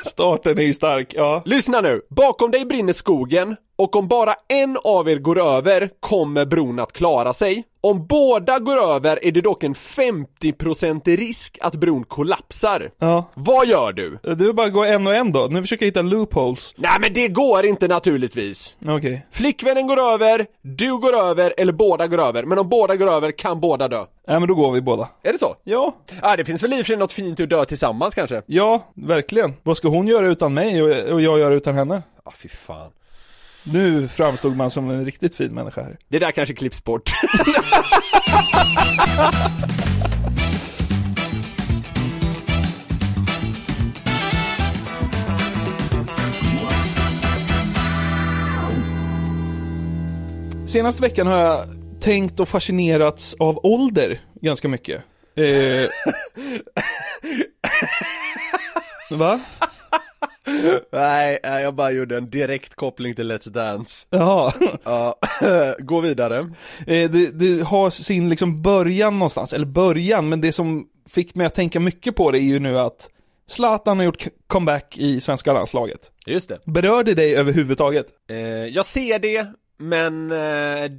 Starten är ju stark, ja. Lyssna nu, bakom dig brinner skogen och om bara en av er går över kommer bron att klara sig. Om båda går över är det dock en 50% risk att bron kollapsar. Ja. Vad gör du? Du bara gå en och en då. Nu försöker jag hitta loopholes. Nej men det går inte naturligtvis. Okej. Flickvännen går över, du går över eller båda går över. Men om båda går över kan båda dö. Nej men då går vi båda. Är det så? Ja. Ja, det finns väl i och för sig något fint att dö tillsammans kanske? Ja, verkligen. Vad ska hon göra utan mig och, jag göra utan henne? Ja, fy fan. Nu framstod man som en riktigt fin människa här. Det där kanske klipps bort. Senaste veckan har jag tänkt och fascinerats av ålder ganska mycket. Eh... Va? Nej, nej, jag bara gjorde en direkt koppling till Let's Dance. Jaha. Ja, gå vidare. Eh, det, det har sin liksom början någonstans, eller början, men det som fick mig att tänka mycket på det är ju nu att Zlatan har gjort comeback i svenska landslaget. Just det. Berör det dig överhuvudtaget? Eh, jag ser det, men eh,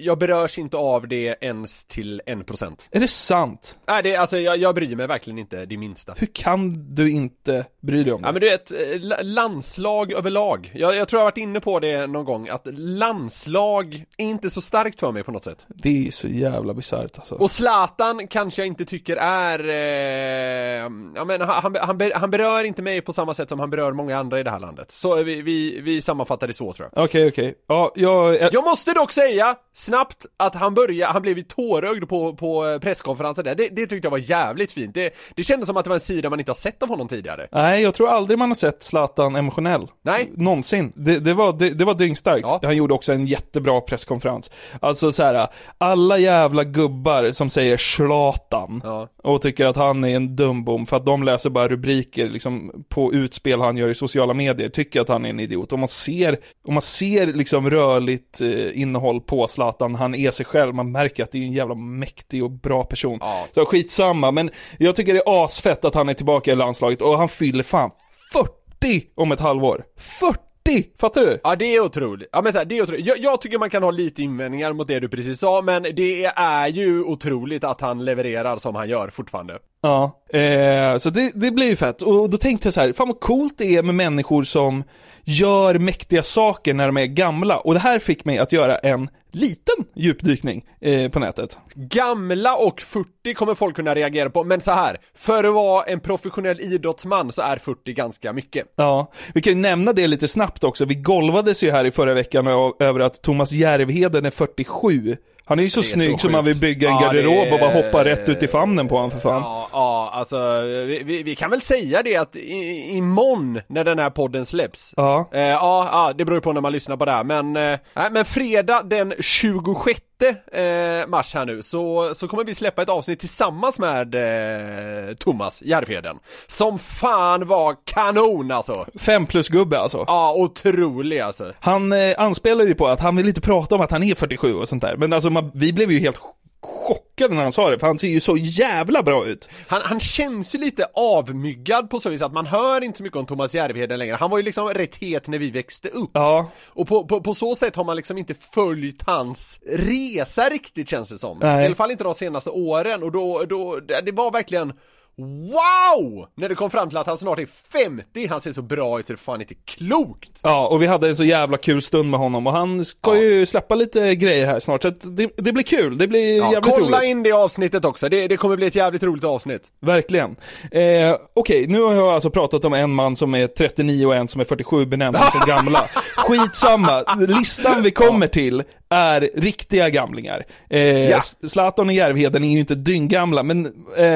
jag berörs inte av det ens till en procent. Är det sant? Nej, det, alltså jag, jag bryr mig verkligen inte det minsta. Hur kan du inte bry dig om det? Ja men du vet, eh, la- landslag överlag. Jag, jag tror jag har varit inne på det någon gång, att landslag är inte så starkt för mig på något sätt. Det är så jävla bisarrt alltså. Och Zlatan kanske jag inte tycker är, eh, ja men han, han, han, ber- han berör inte mig på samma sätt som han berör många andra i det här landet. Så vi, vi, vi sammanfattar det så tror jag. Okej, okej. Ja, jag... jag... Jag måste dock säga, snabbt, att han började, han blev ju tårögd på, på presskonferensen där. Det, det tyckte jag var jävligt fint. Det, det kändes som att det var en sida man inte har sett av honom tidigare. Nej, jag tror aldrig man har sett Zlatan emotionell. Nej. Någonsin. Det, det, var, det, det var dyngstarkt. Ja. Han gjorde också en jättebra presskonferens. Alltså så här, alla jävla gubbar som säger Zlatan Ja. och tycker att han är en dumbom för att de läser bara rubriker liksom, på utspel han gör i sociala medier, tycker att han är en idiot. Om man ser, om man ser liksom rörligt eh, innehåll på Zlatan, han är sig själv, man märker att det är en jävla mäktig och bra person. Ja. Så skitsamma, men jag tycker det är asfett att han är tillbaka i landslaget och han fyller fan 40 om ett halvår. 40! Fattar du? Ja det är otroligt, ja men så här, det är otroligt. Jag, jag tycker man kan ha lite invändningar mot det du precis sa, men det är ju otroligt att han levererar som han gör fortfarande. Ja, eh, så det, det blir ju fett. Och då tänkte jag så här, fan vad coolt det är med människor som gör mäktiga saker när de är gamla. Och det här fick mig att göra en liten djupdykning eh, på nätet. Gamla och 40 kommer folk kunna reagera på, men så här, för att vara en professionell idrottsman så är 40 ganska mycket. Ja, vi kan ju nämna det lite snabbt också. Vi golvades ju här i förra veckan över att Thomas Järvheden är 47. Han är ju så är snygg så man sjukt. vill bygga en Ja, garderob det och bara är- hoppa rätt ut i famnen på honom för fan. Ja, ja alltså vi, vi, kan väl säga det att i, imorgon när den här podden släpps Ja. Eh, ja, ja, det beror ju på när man lyssnar på det här, men, eh, men fredag den 26 eh, mars här nu så, så kommer vi släppa ett avsnitt tillsammans med eh, Thomas Järvheden Som fan var kanon alltså! Fem plus gubbe alltså. Ja, otrolig alltså! Han eh, anspelar ju på att han vill inte prata om att han är 47 och sånt där. Men alltså man, vi blev ju helt chockade när han sa det, för han ser ju så jävla bra ut. Han, han känns ju lite avmyggad på så vis att man hör inte så mycket om Thomas Järvheden längre Han var ju liksom rätt het när vi växte upp Ja, Och på, på, på så sätt har man liksom inte följt hans resa riktigt känns det som. Nej. I alla fall inte de senaste åren och då, då, det var verkligen Wow! När det kom fram till att han snart är 50, han ser så bra ut så det fan inte klokt! ja, och vi hade en så jävla kul stund med honom och han ska Ja. ju släppa lite grejer här snart, så att det, det blir kul, det blir Ja, jävligt kolla roligt. in det avsnittet också, det, det kommer bli ett jävligt roligt avsnitt. Verkligen. Eh, Okej, nu har jag alltså pratat om en man som är 39 och en som är 47 benämnda som gamla. Skitsamma, listan vi kommer till är riktiga gamlingar. Eh, Ja. Zlatan och Järvheden är ju inte dynggamla, men eh,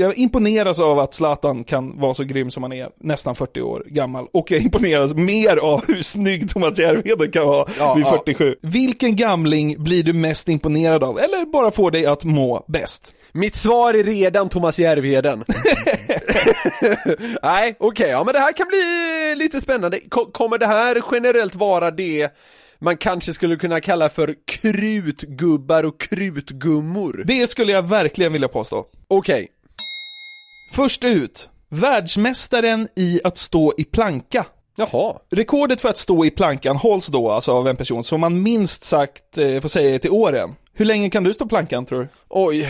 jag imponeras av att Zlatan kan vara så grym som han är, nästan 40 år gammal. Och jag imponeras mer av hur snygg Thomas Järvheden kan vara Ja, vid ja. 47. Vilken gamling blir du mest imponerad av, eller bara får dig att må bäst? Mitt svar är redan Thomas Järvheden. Nej, okej, ja men det här kan bli lite spännande. Ko- kommer det här generellt vara det man kanske skulle kunna kalla för krutgubbar och krutgummor. Det skulle jag verkligen vilja påstå. Okej, Först ut, världsmästaren i att stå i planka. jaha. Rekordet för att stå i plankan hålls då alltså av en person som man minst sagt eh, får säga till åren. Hur länge kan du stå plankan tror du? Oj.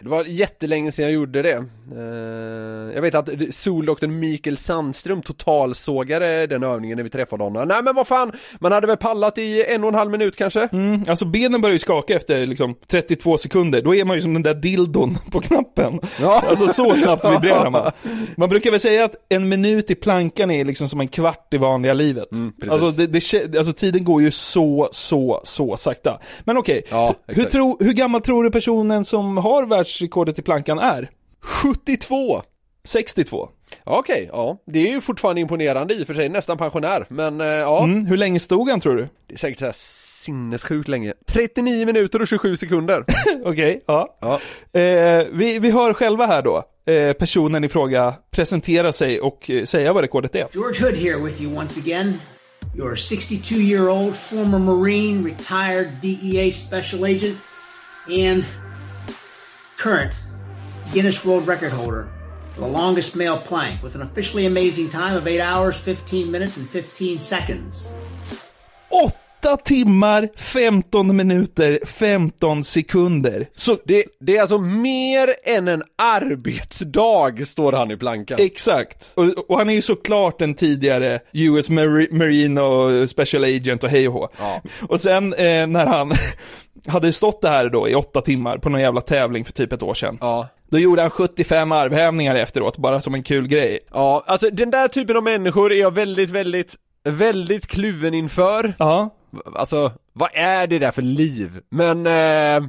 Det var jättelänge sedan jag gjorde det. Eh, jag vet att soldoktorn Mikael Sandström totalsågade den övningen när vi träffade honom. Nej men vad fan, man hade väl pallat i en och en halv minut kanske? Mm, alltså benen börjar ju skaka efter liksom 32 sekunder, då är man ju som den där dildon på knappen. Ja. Alltså så snabbt vibrerar man. Man brukar väl säga att en minut i plankan är liksom som en kvart i vanliga livet. Mm, alltså, det, det, alltså tiden går ju så, så, så sakta. Men okej, Ja, hur, hur gammal tror du personen som har världsrekordet i plankan är? 72! 62. Okej, ja. Det är ju fortfarande imponerande i och för sig, nästan pensionär. Men eh, ja, Mm, hur länge stod han tror du? det är säkert så här sinnessjukt länge. 39 minuter och 27 sekunder. Okej, ja. Ja. Eh, vi, vi hör själva här då, eh, personen i fråga presentera sig och eh, säga vad rekordet är. George Hood here with you once again. Your 62 year old former Marine, retired DEA special agent, and current Guinness World Record holder for the longest male plank with an officially amazing time of 8 hours, 15 minutes, and 15 seconds. 8 timmar, 15 minuter, 15 sekunder. Så Det, det är alltså mer än en arbetsdag, står han i plankan. Exakt. Och, och han är ju såklart en tidigare US Mari- Marine och Special Agent och hej och hå. Ja. Och sen eh, när han hade stått det här då i åtta timmar på någon jävla tävling för typ ett år sedan. Ja. Då gjorde han 75 armhävningar efteråt, bara som en kul grej. Ja, alltså den där typen av människor är jag väldigt, väldigt, väldigt kluven inför. Ja. Alltså, vad är det där för liv? Men, eh,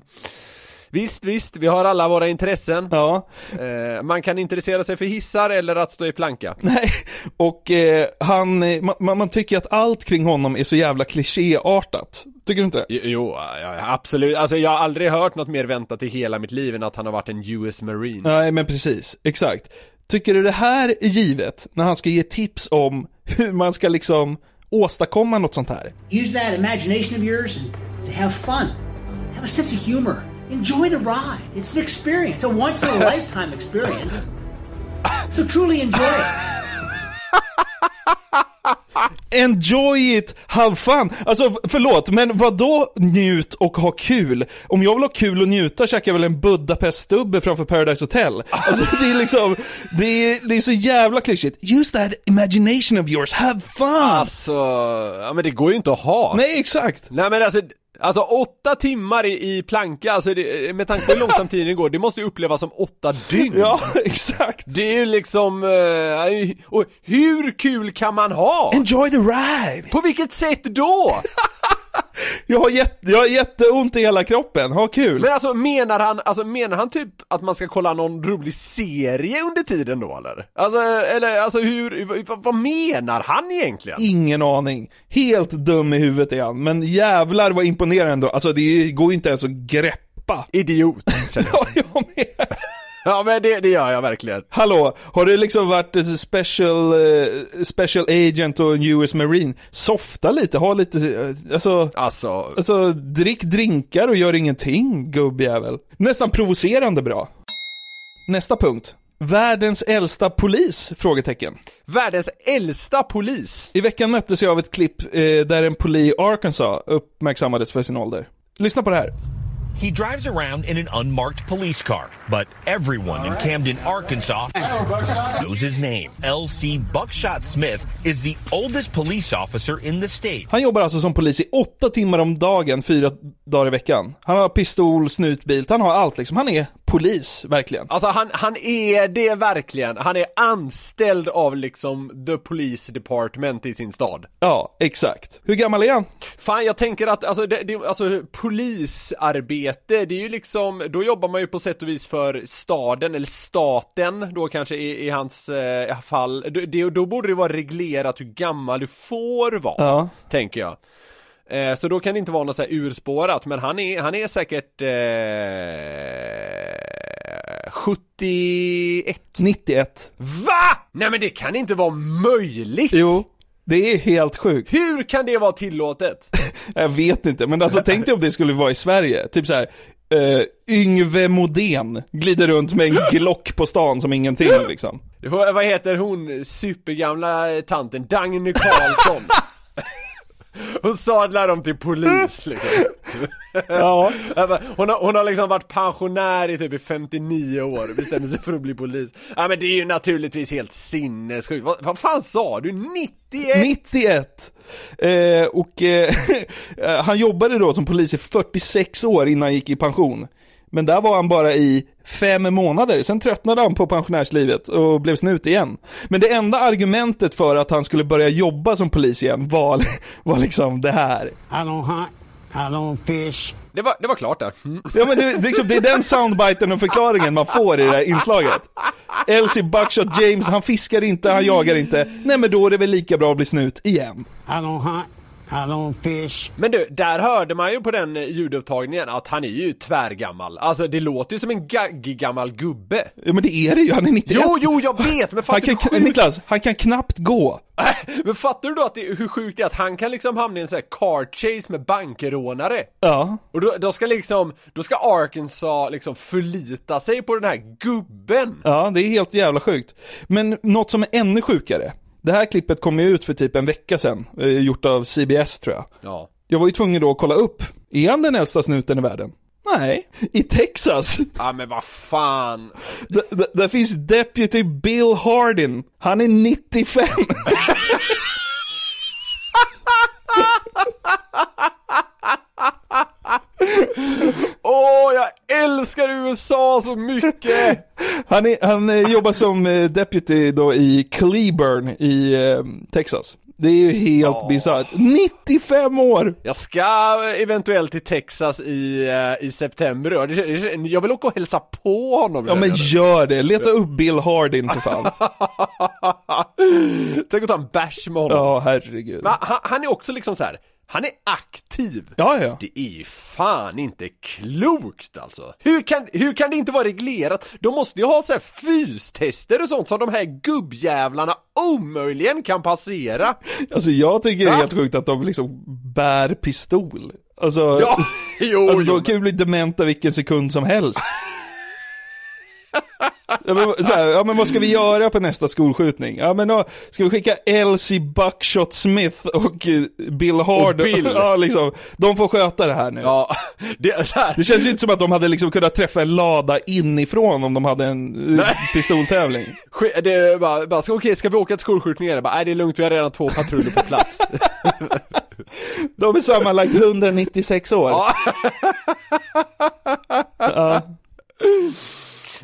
visst, visst, vi har alla våra intressen. Ja. Eh, man kan intressera sig för hissar eller att stå i planka. Nej, och eh, han, eh, man, man tycker att allt kring honom är så jävla klichéartat. Tycker du inte det? Jo, ja, absolut. Alltså jag har aldrig hört något mer väntat i hela mitt liv än att han har varit en US Marine. Nej, men precis. Exakt. Tycker du det här är givet när han ska ge tips om hur man ska liksom åstadkomma något sånt här? Use that imagination of yours to have fun. Have a sense of humor. Enjoy the ride. It's an experience, a once in a lifetime experience. So truly enjoy it. Enjoy it, have fun! Alltså förlåt, men vad då njut och ha kul? Om jag vill ha kul och njuta käkar jag väl en Budapest-stubbe framför Paradise Hotel? Alltså det är liksom, det är, det är så jävla klyschigt. Use that imagination of yours, have fun! Alltså, ja men det går ju inte att ha. Nej, exakt! Nej men alltså, alltså åtta timmar i, i planka, alltså det, med tanke på hur långsamt tiden går, det måste ju upplevas som åtta dygn. Ja, exakt! Det är ju liksom, eh, och hur kul kan man ha? Enjoy the ride! På vilket sätt då? Jag har, jätte, jag har jätteont i hela kroppen, ha kul! Men alltså menar han, alltså menar han typ att man ska kolla någon rolig serie under tiden då eller? Alltså, eller alltså hur, vad, vad menar han egentligen? Ingen aning. Helt dum i huvudet är han, men jävlar vad imponerande ändå. Alltså det går ju inte ens att greppa. Idiot, känner jag. Ja, jag med. Ja men det, det gör jag verkligen. Hallå, har du liksom varit eh, special, eh, special agent och US Marine? Softa lite, ha lite, eh, alltså, Alltså, alltså drick drinkar och gör ingenting, gubbjävel. Nästan provocerande bra. Nästa punkt. Världens äldsta polis? Frågetecken. världens äldsta polis. I veckan möttes jag av ett klipp eh, där en polis i Arkansas uppmärksammades för sin ålder. Lyssna på det här. He drives around in an unmarked police car, but everyone in Camden, Arkansas knows his name. L.C. Buckshot Smith is the oldest police officer in the state. Han jobbar alltså som polis i åtta timmar om dagen, fyra dagar i veckan. Han har pistol, snutbilt, han har allt liksom. Han är polis, verkligen. Alltså han, han är det verkligen. Han är anställd av liksom the police department i sin stad. Ja, exakt. Hur gammal är han? Fan jag tänker att alltså, det, det, alltså polisarbete, det är ju liksom, då jobbar man ju på sätt och vis för staden, eller staten då kanske i, i hans eh, fall. Det, då borde det vara reglerat hur gammal du får vara, Ja. tänker jag. Eh, så då kan det inte vara något så här urspårat, men han är, han är säkert eh, 71 91. VA? Nej men det kan inte vara möjligt! Jo. Det är helt sjukt. Hur kan det vara tillåtet? Jag vet inte, men alltså tänk dig om det skulle vara i Sverige. Typ så här. Uh, Yngve Modén glider runt med en Glock på stan som ingenting liksom. Vad heter hon supergamla tanten? Dagny Karlsson. Hon sadlar dem till polis liksom. Ja. Hon har, hon har liksom varit pensionär i typ i 59 år och bestämde sig för att bli polis. Ja men det är ju naturligtvis helt sinnessjukt. Vad, vad fan sa du? 91? 91! Eh, och eh, han jobbade då som polis i 46 år innan han gick i pension. Men där var han bara i fem månader, sen tröttnade han på pensionärslivet och blev snut igen. Men det enda argumentet för att han skulle börja jobba som polis igen var, var liksom det här. I don't fish. Det var, det var klart där. Mm. Ja men det, det, liksom, det är den soundbiten och förklaringen man får i det här inslaget. Elsie Buckshot James, han fiskar inte, han jagar inte. Nej men då är det väl lika bra att bli snut igen. I don't Men du, där hörde man ju på den ljudupptagningen att han är ju tvärgammal. Alltså det låter ju som en gaggig gammal gubbe. Ja men det är det ju, han är 91. Jo, jo, jag vet, men han fattar kan, du hur Niklas, han kan knappt gå. Men fattar du då att det, hur sjukt det är att han kan liksom hamna i en sån här car chase med bankrånare? Ja. Och då, då ska liksom, då ska Arkansas liksom förlita sig på den här gubben. Ja, det är helt jävla sjukt. Men något som är ännu sjukare. Det här klippet kom ju ut för typ en vecka sedan, eh, gjort av CBS tror jag. Ja. Jag var ju tvungen då att kolla upp, är han den äldsta snuten i världen? Nej, i Texas. Ja men vad fan. D- där finns Deputy Bill Hardin. Han är 95. Åh, oh, jag älskar USA så mycket! Han, är, han eh, jobbar som eh, deputy då i Cleburne i eh, Texas. Det är ju helt Ja. bisarrt. 95 år! Jag ska eventuellt till Texas i, eh, i september Jag vill åka och hälsa på honom. Ja men gör det, leta upp Bill Hardin för fan. Tänk att ta en bärs med honom. Ja, herregud. Men han, han är också liksom så här. Han är aktiv. Ja, ja. Det är ju fan inte klokt alltså. Hur kan, hur kan det inte vara reglerat? De måste ju ha så här fystester och sånt som de här gubbjävlarna omöjligen kan passera. Alltså jag tycker det är helt sjukt att de liksom bär pistol. Alltså, Ja, jo, alltså de kan ju bli dementa vilken sekund som helst. Ja men, så här, ja men vad ska vi göra på nästa skolskjutning? Ja men då ska vi skicka Elsie Buckshot Smith och eh, Bill Hard. Och Bill. Ja liksom, de får sköta det här nu. Ja, det så här. Det känns ju inte som att de hade liksom kunnat träffa en lada inifrån om de hade en eh, Nej. pistoltävling. Det är bara, bara okej ska vi åka till skolskjutningar? Jag Bara, nej det är lugnt, vi har redan två patruller på plats. De är sammanlagt 196 år. Ja. Ja.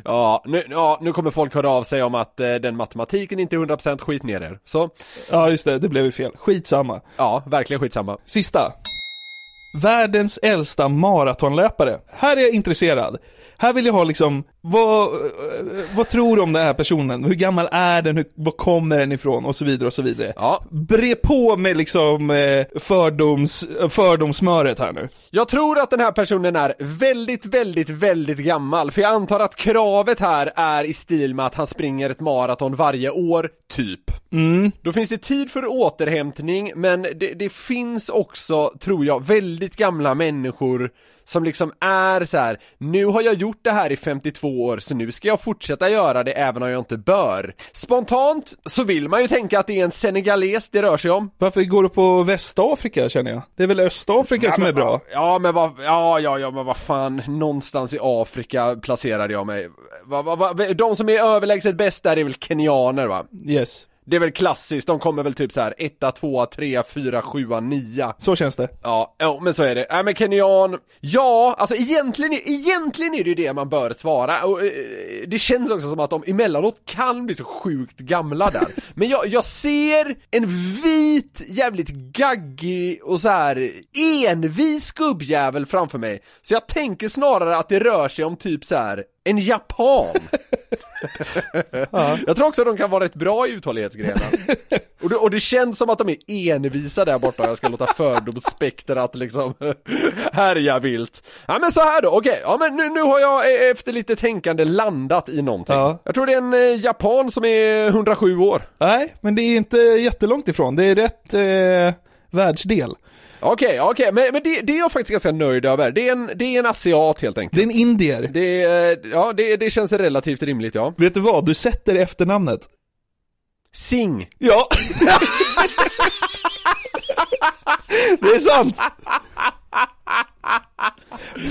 Ja, nu, ja, nu kommer folk höra av sig om att eh, den matematiken inte är 100% skit ner er. Så, ja just det, det blev ju fel. Skitsamma. ja, verkligen skitsamma. Sista. Världens äldsta maratonlöpare. Här är jag intresserad. Här vill jag ha liksom, vad, eh, vad tror du om den här personen? Hur gammal är den? Hur, var kommer den ifrån? Och så vidare och så vidare. Ja. Bre på med liksom eh, fördoms, fördomsmöret här nu. Jag tror att den här personen är väldigt, väldigt, väldigt gammal, för jag antar att kravet här är i stil med att han springer ett maraton varje år, typ. Mm. Då finns det tid för återhämtning, men det, det finns också, tror jag, väldigt gamla människor som liksom är så här. nu har jag gjort det här i 52 år, så nu ska jag fortsätta göra det även om jag inte bör. Spontant så vill man ju tänka att det är en senegales det rör sig om. Varför går du på Västafrika känner jag? Det är väl Östafrika som är bra? Ja men vad, ja ja ja men vad fan, någonstans i Afrika placerade jag mig. Va, va, va, de som är överlägset bäst där är väl kenyaner va? Yes. Det är väl klassiskt, de kommer väl typ så här 1, 2, 3, 4, 7, 9 Så känns det. Ja, ja men så är det. Nej men kenyan, ja, alltså egentligen, egentligen är det ju det man bör svara och eh, det känns också som att de emellanåt kan bli så sjukt gamla där. Men jag, jag ser en vit, jävligt gaggig och så här envis gubbjävel framför mig. Så jag tänker snarare att det rör sig om typ så här En japan! Jag tror också att de kan vara rätt bra i uthållighetsgrenar. och, det, och det känns som att de är envisa där borta, jag ska låta fördomsspektrat liksom härja vilt. Ja men så här då, okej, ja men nu, nu har jag eh, efter lite tänkande landat i någonting. Ja. Jag tror det är en eh, japan som är 107 år. Nej, men det är inte jättelångt ifrån. Det är rätt eh, världsdel. Okej, okej, men, men det, det är jag faktiskt ganska nöjd över. Det är en, det är en asiat helt enkelt. Det är en indier. Det, ja, det, det känns relativt rimligt ja. Vet du vad? Du sätter efternamnet. Sing. Ja. det är sant.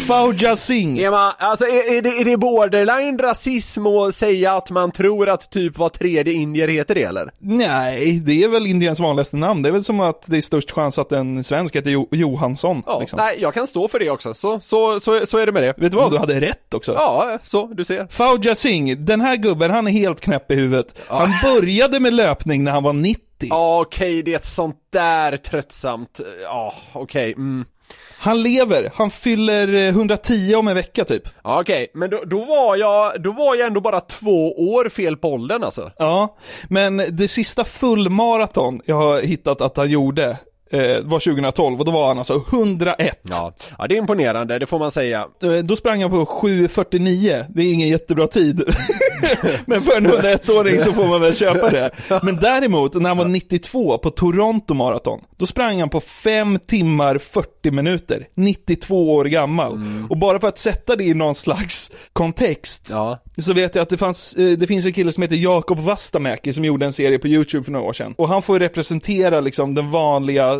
Fauja Singh. Man, alltså, är, är, det, är det borderline rasism att säga att man tror att typ var tredje indier heter det eller? Nej, det är väl Indiens vanligaste namn. Det är väl som att det är störst chans att en svensk heter jo- Johansson. Ja, liksom. nej jag kan stå för det också, så, så, så, så är det med det. Vet du vad? Du hade rätt också. Ja, så, du ser. Fauja Singh, den här gubben, han är helt knäpp i huvudet. Han började med löpning när han var 90. Ja, okej, det är ett sånt där tröttsamt, ja, okej, mm. Han lever, han fyller eh, 110 om en vecka typ. Ja, okej, men då, då var jag, då var jag ändå bara två år fel på åldern alltså. Ja, men det sista fullmaraton jag har hittat att han gjorde eh, var 2012 och då var han alltså 101. Ja, ja det är imponerande, det får man säga. Eh, Då sprang han på 7.49, det är ingen jättebra tid. Men för en 101-åring så får man väl köpa det. Men däremot, när han var 92 på Toronto Marathon, då sprang han på 5 timmar 40 minuter, 92 år gammal. Och bara för att sätta det i någon slags kontext, Ja. så vet jag att det, fanns, eh, det finns en kille som heter Jakob Vastamäki som gjorde en serie på YouTube för några år sedan. Och han får representera liksom den vanliga eh,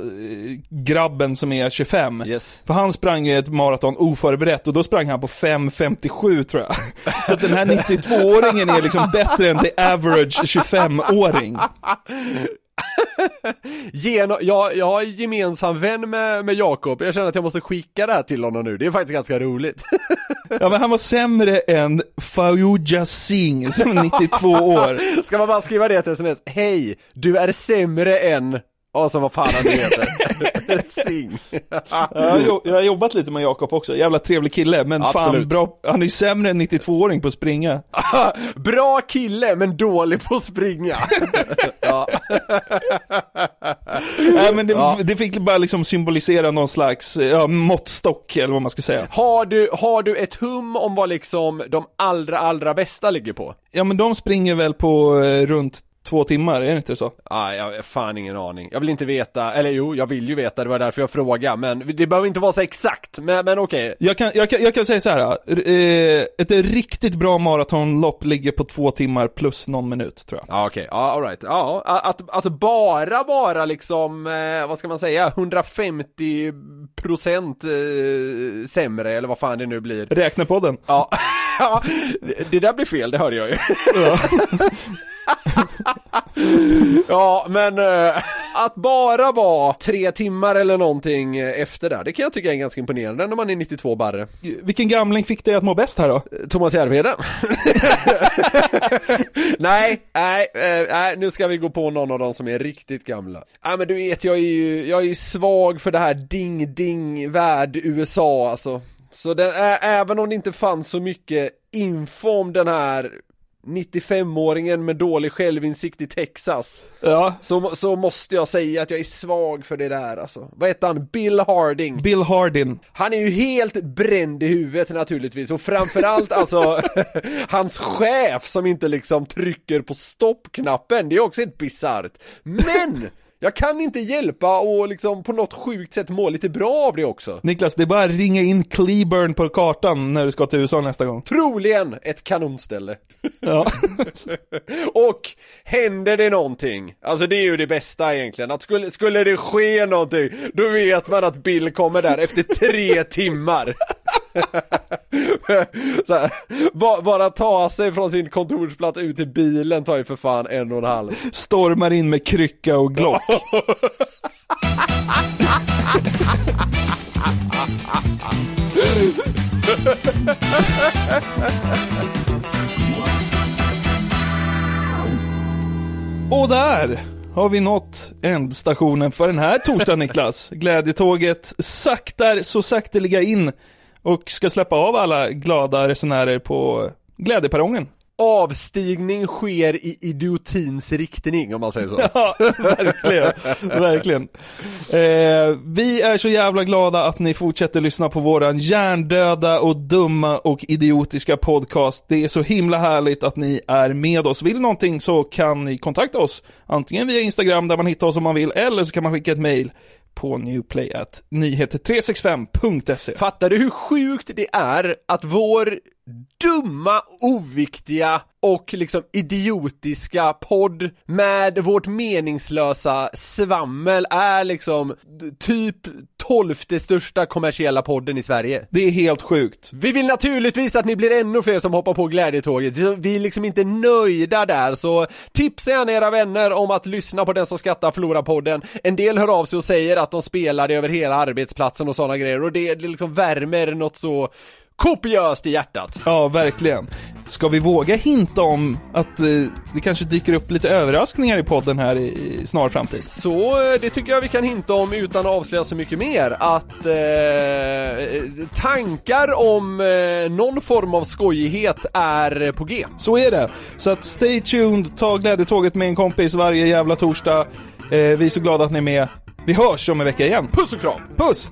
grabben som är 25. Yes. För han sprang ju ett maraton oförberett och då sprang han på 5.57 tror jag. Så att den här 92-åringen är liksom bättre än the average 25-åring. Geno, jag, jag har gemensam vän med, med Jakob, jag känner att jag måste skicka det här till honom nu, det är faktiskt ganska roligt. Ja men han var sämre än Fauja Singh som är 92 år. Ska man bara skriva det till sms? Hej, du är sämre än... Ja, så vad fan han nu heter. Sing. Ja, jag, har jobbat lite med Jakob också, jävla trevlig kille, men fan Absolut. bra, han är ju sämre än 92-åring på att springa. Bra kille, men dålig på att springa. ja. Nej men det, Ja. det fick bara liksom symbolisera någon slags ja, måttstock eller vad man ska säga. Har du, har du ett hum om vad liksom de allra, allra bästa ligger på? Ja men de springer väl på eh, runt två timmar, är det inte så? Nej, jag har fan ingen aning. Jag vill inte veta, eller jo, jag vill ju veta, det var därför jag frågade, men det behöver inte vara så exakt, men, men okej. Jag kan, jag, kan, jag kan säga så här. eh, ett riktigt bra maratonlopp ligger på två timmar plus någon minut tror jag. Ja okej, ja alright. Ja, att, att bara vara liksom, eh, vad ska man säga, 150 procent eh, sämre eller vad fan det nu blir. Räknepodden. Ja, ja det- det där blir fel, det hörde jag ju. ja, men eh, att bara vara tre timmar eller någonting efter där, det kan jag tycka är ganska imponerande när man är 92 barre. Vilken gamling fick dig att må bäst här då? Thomas Järvheden. nej, nej, eh, nej, nu ska vi gå på någon av dem som är riktigt gamla. Ja men du vet, jag är ju, jag är ju svag för det här ding-ding värld USA alltså. Så den, även om det inte fanns så mycket info om den här 95-åringen med dålig självinsikt i Texas Ja. så, så måste jag säga att jag är svag för det där alltså. Vad heter han? Bill Harding Bill Hardin. han är ju helt bränd i huvudet naturligtvis och framförallt alltså hans chef som inte liksom trycker på stoppknappen, det är också helt bisarrt. Men! Jag kan inte hjälpa och liksom på något sjukt sätt må lite bra av det också. Niklas, det är bara att ringa in Cleburne på kartan när du ska till USA nästa gång. Troligen ett kanonställe. Ja. Och händer det någonting, alltså det är ju det bästa egentligen, att skulle, skulle det ske någonting, då vet man att Bill kommer där efter tre timmar. Här, ba- bara ta sig från sin kontorsplats ut till bilen tar ju för fan en och en halv. Stormar in med krycka och glock. Och där har vi nått ändstationen för den här torsdagen Niklas. Glädjetåget saktar så sakteliga in och ska släppa av alla glada resenärer på glädjeperrongen. Avstigning sker i idiotins riktning om man säger så. Ja, verkligen. verkligen. Eh, vi är så jävla glada att ni fortsätter lyssna på våran hjärndöda och dumma och idiotiska podcast. Det är så himla härligt att ni är med oss. Vill någonting så kan ni kontakta oss. Antingen via Instagram där man hittar oss om man vill, eller så kan man skicka ett mail på newplay.nyheter365.se. Fattar du hur sjukt det är att vår dumma, oviktiga och liksom idiotiska podd med vårt meningslösa svammel är liksom typ tolfte största kommersiella podden i Sverige. Det är helt sjukt. Vi vill naturligtvis att ni blir ännu fler som hoppar på glädjetåget. Vi är liksom inte nöjda där, så tipsa gärna era vänner om att lyssna på Den som skrattar förlorar podden. En del hör av sig och säger att de spelar det över hela arbetsplatsen och sådana grejer och det, det liksom värmer något så kopiöst i hjärtat. Ja, verkligen. Ska vi våga hinta om att eh, det kanske dyker upp lite överraskningar i podden här i, i snar framtid? Så eh, det tycker jag vi kan hinta om utan att avslöja så mycket mer. Att eh, tankar om eh, någon form av skojighet är på G. Så är det. Så att stay tuned, ta glädjetåget med en kompis varje jävla torsdag. Eh, vi är så glada att ni är med. Vi hörs om en vecka igen. Puss och kram! Puss!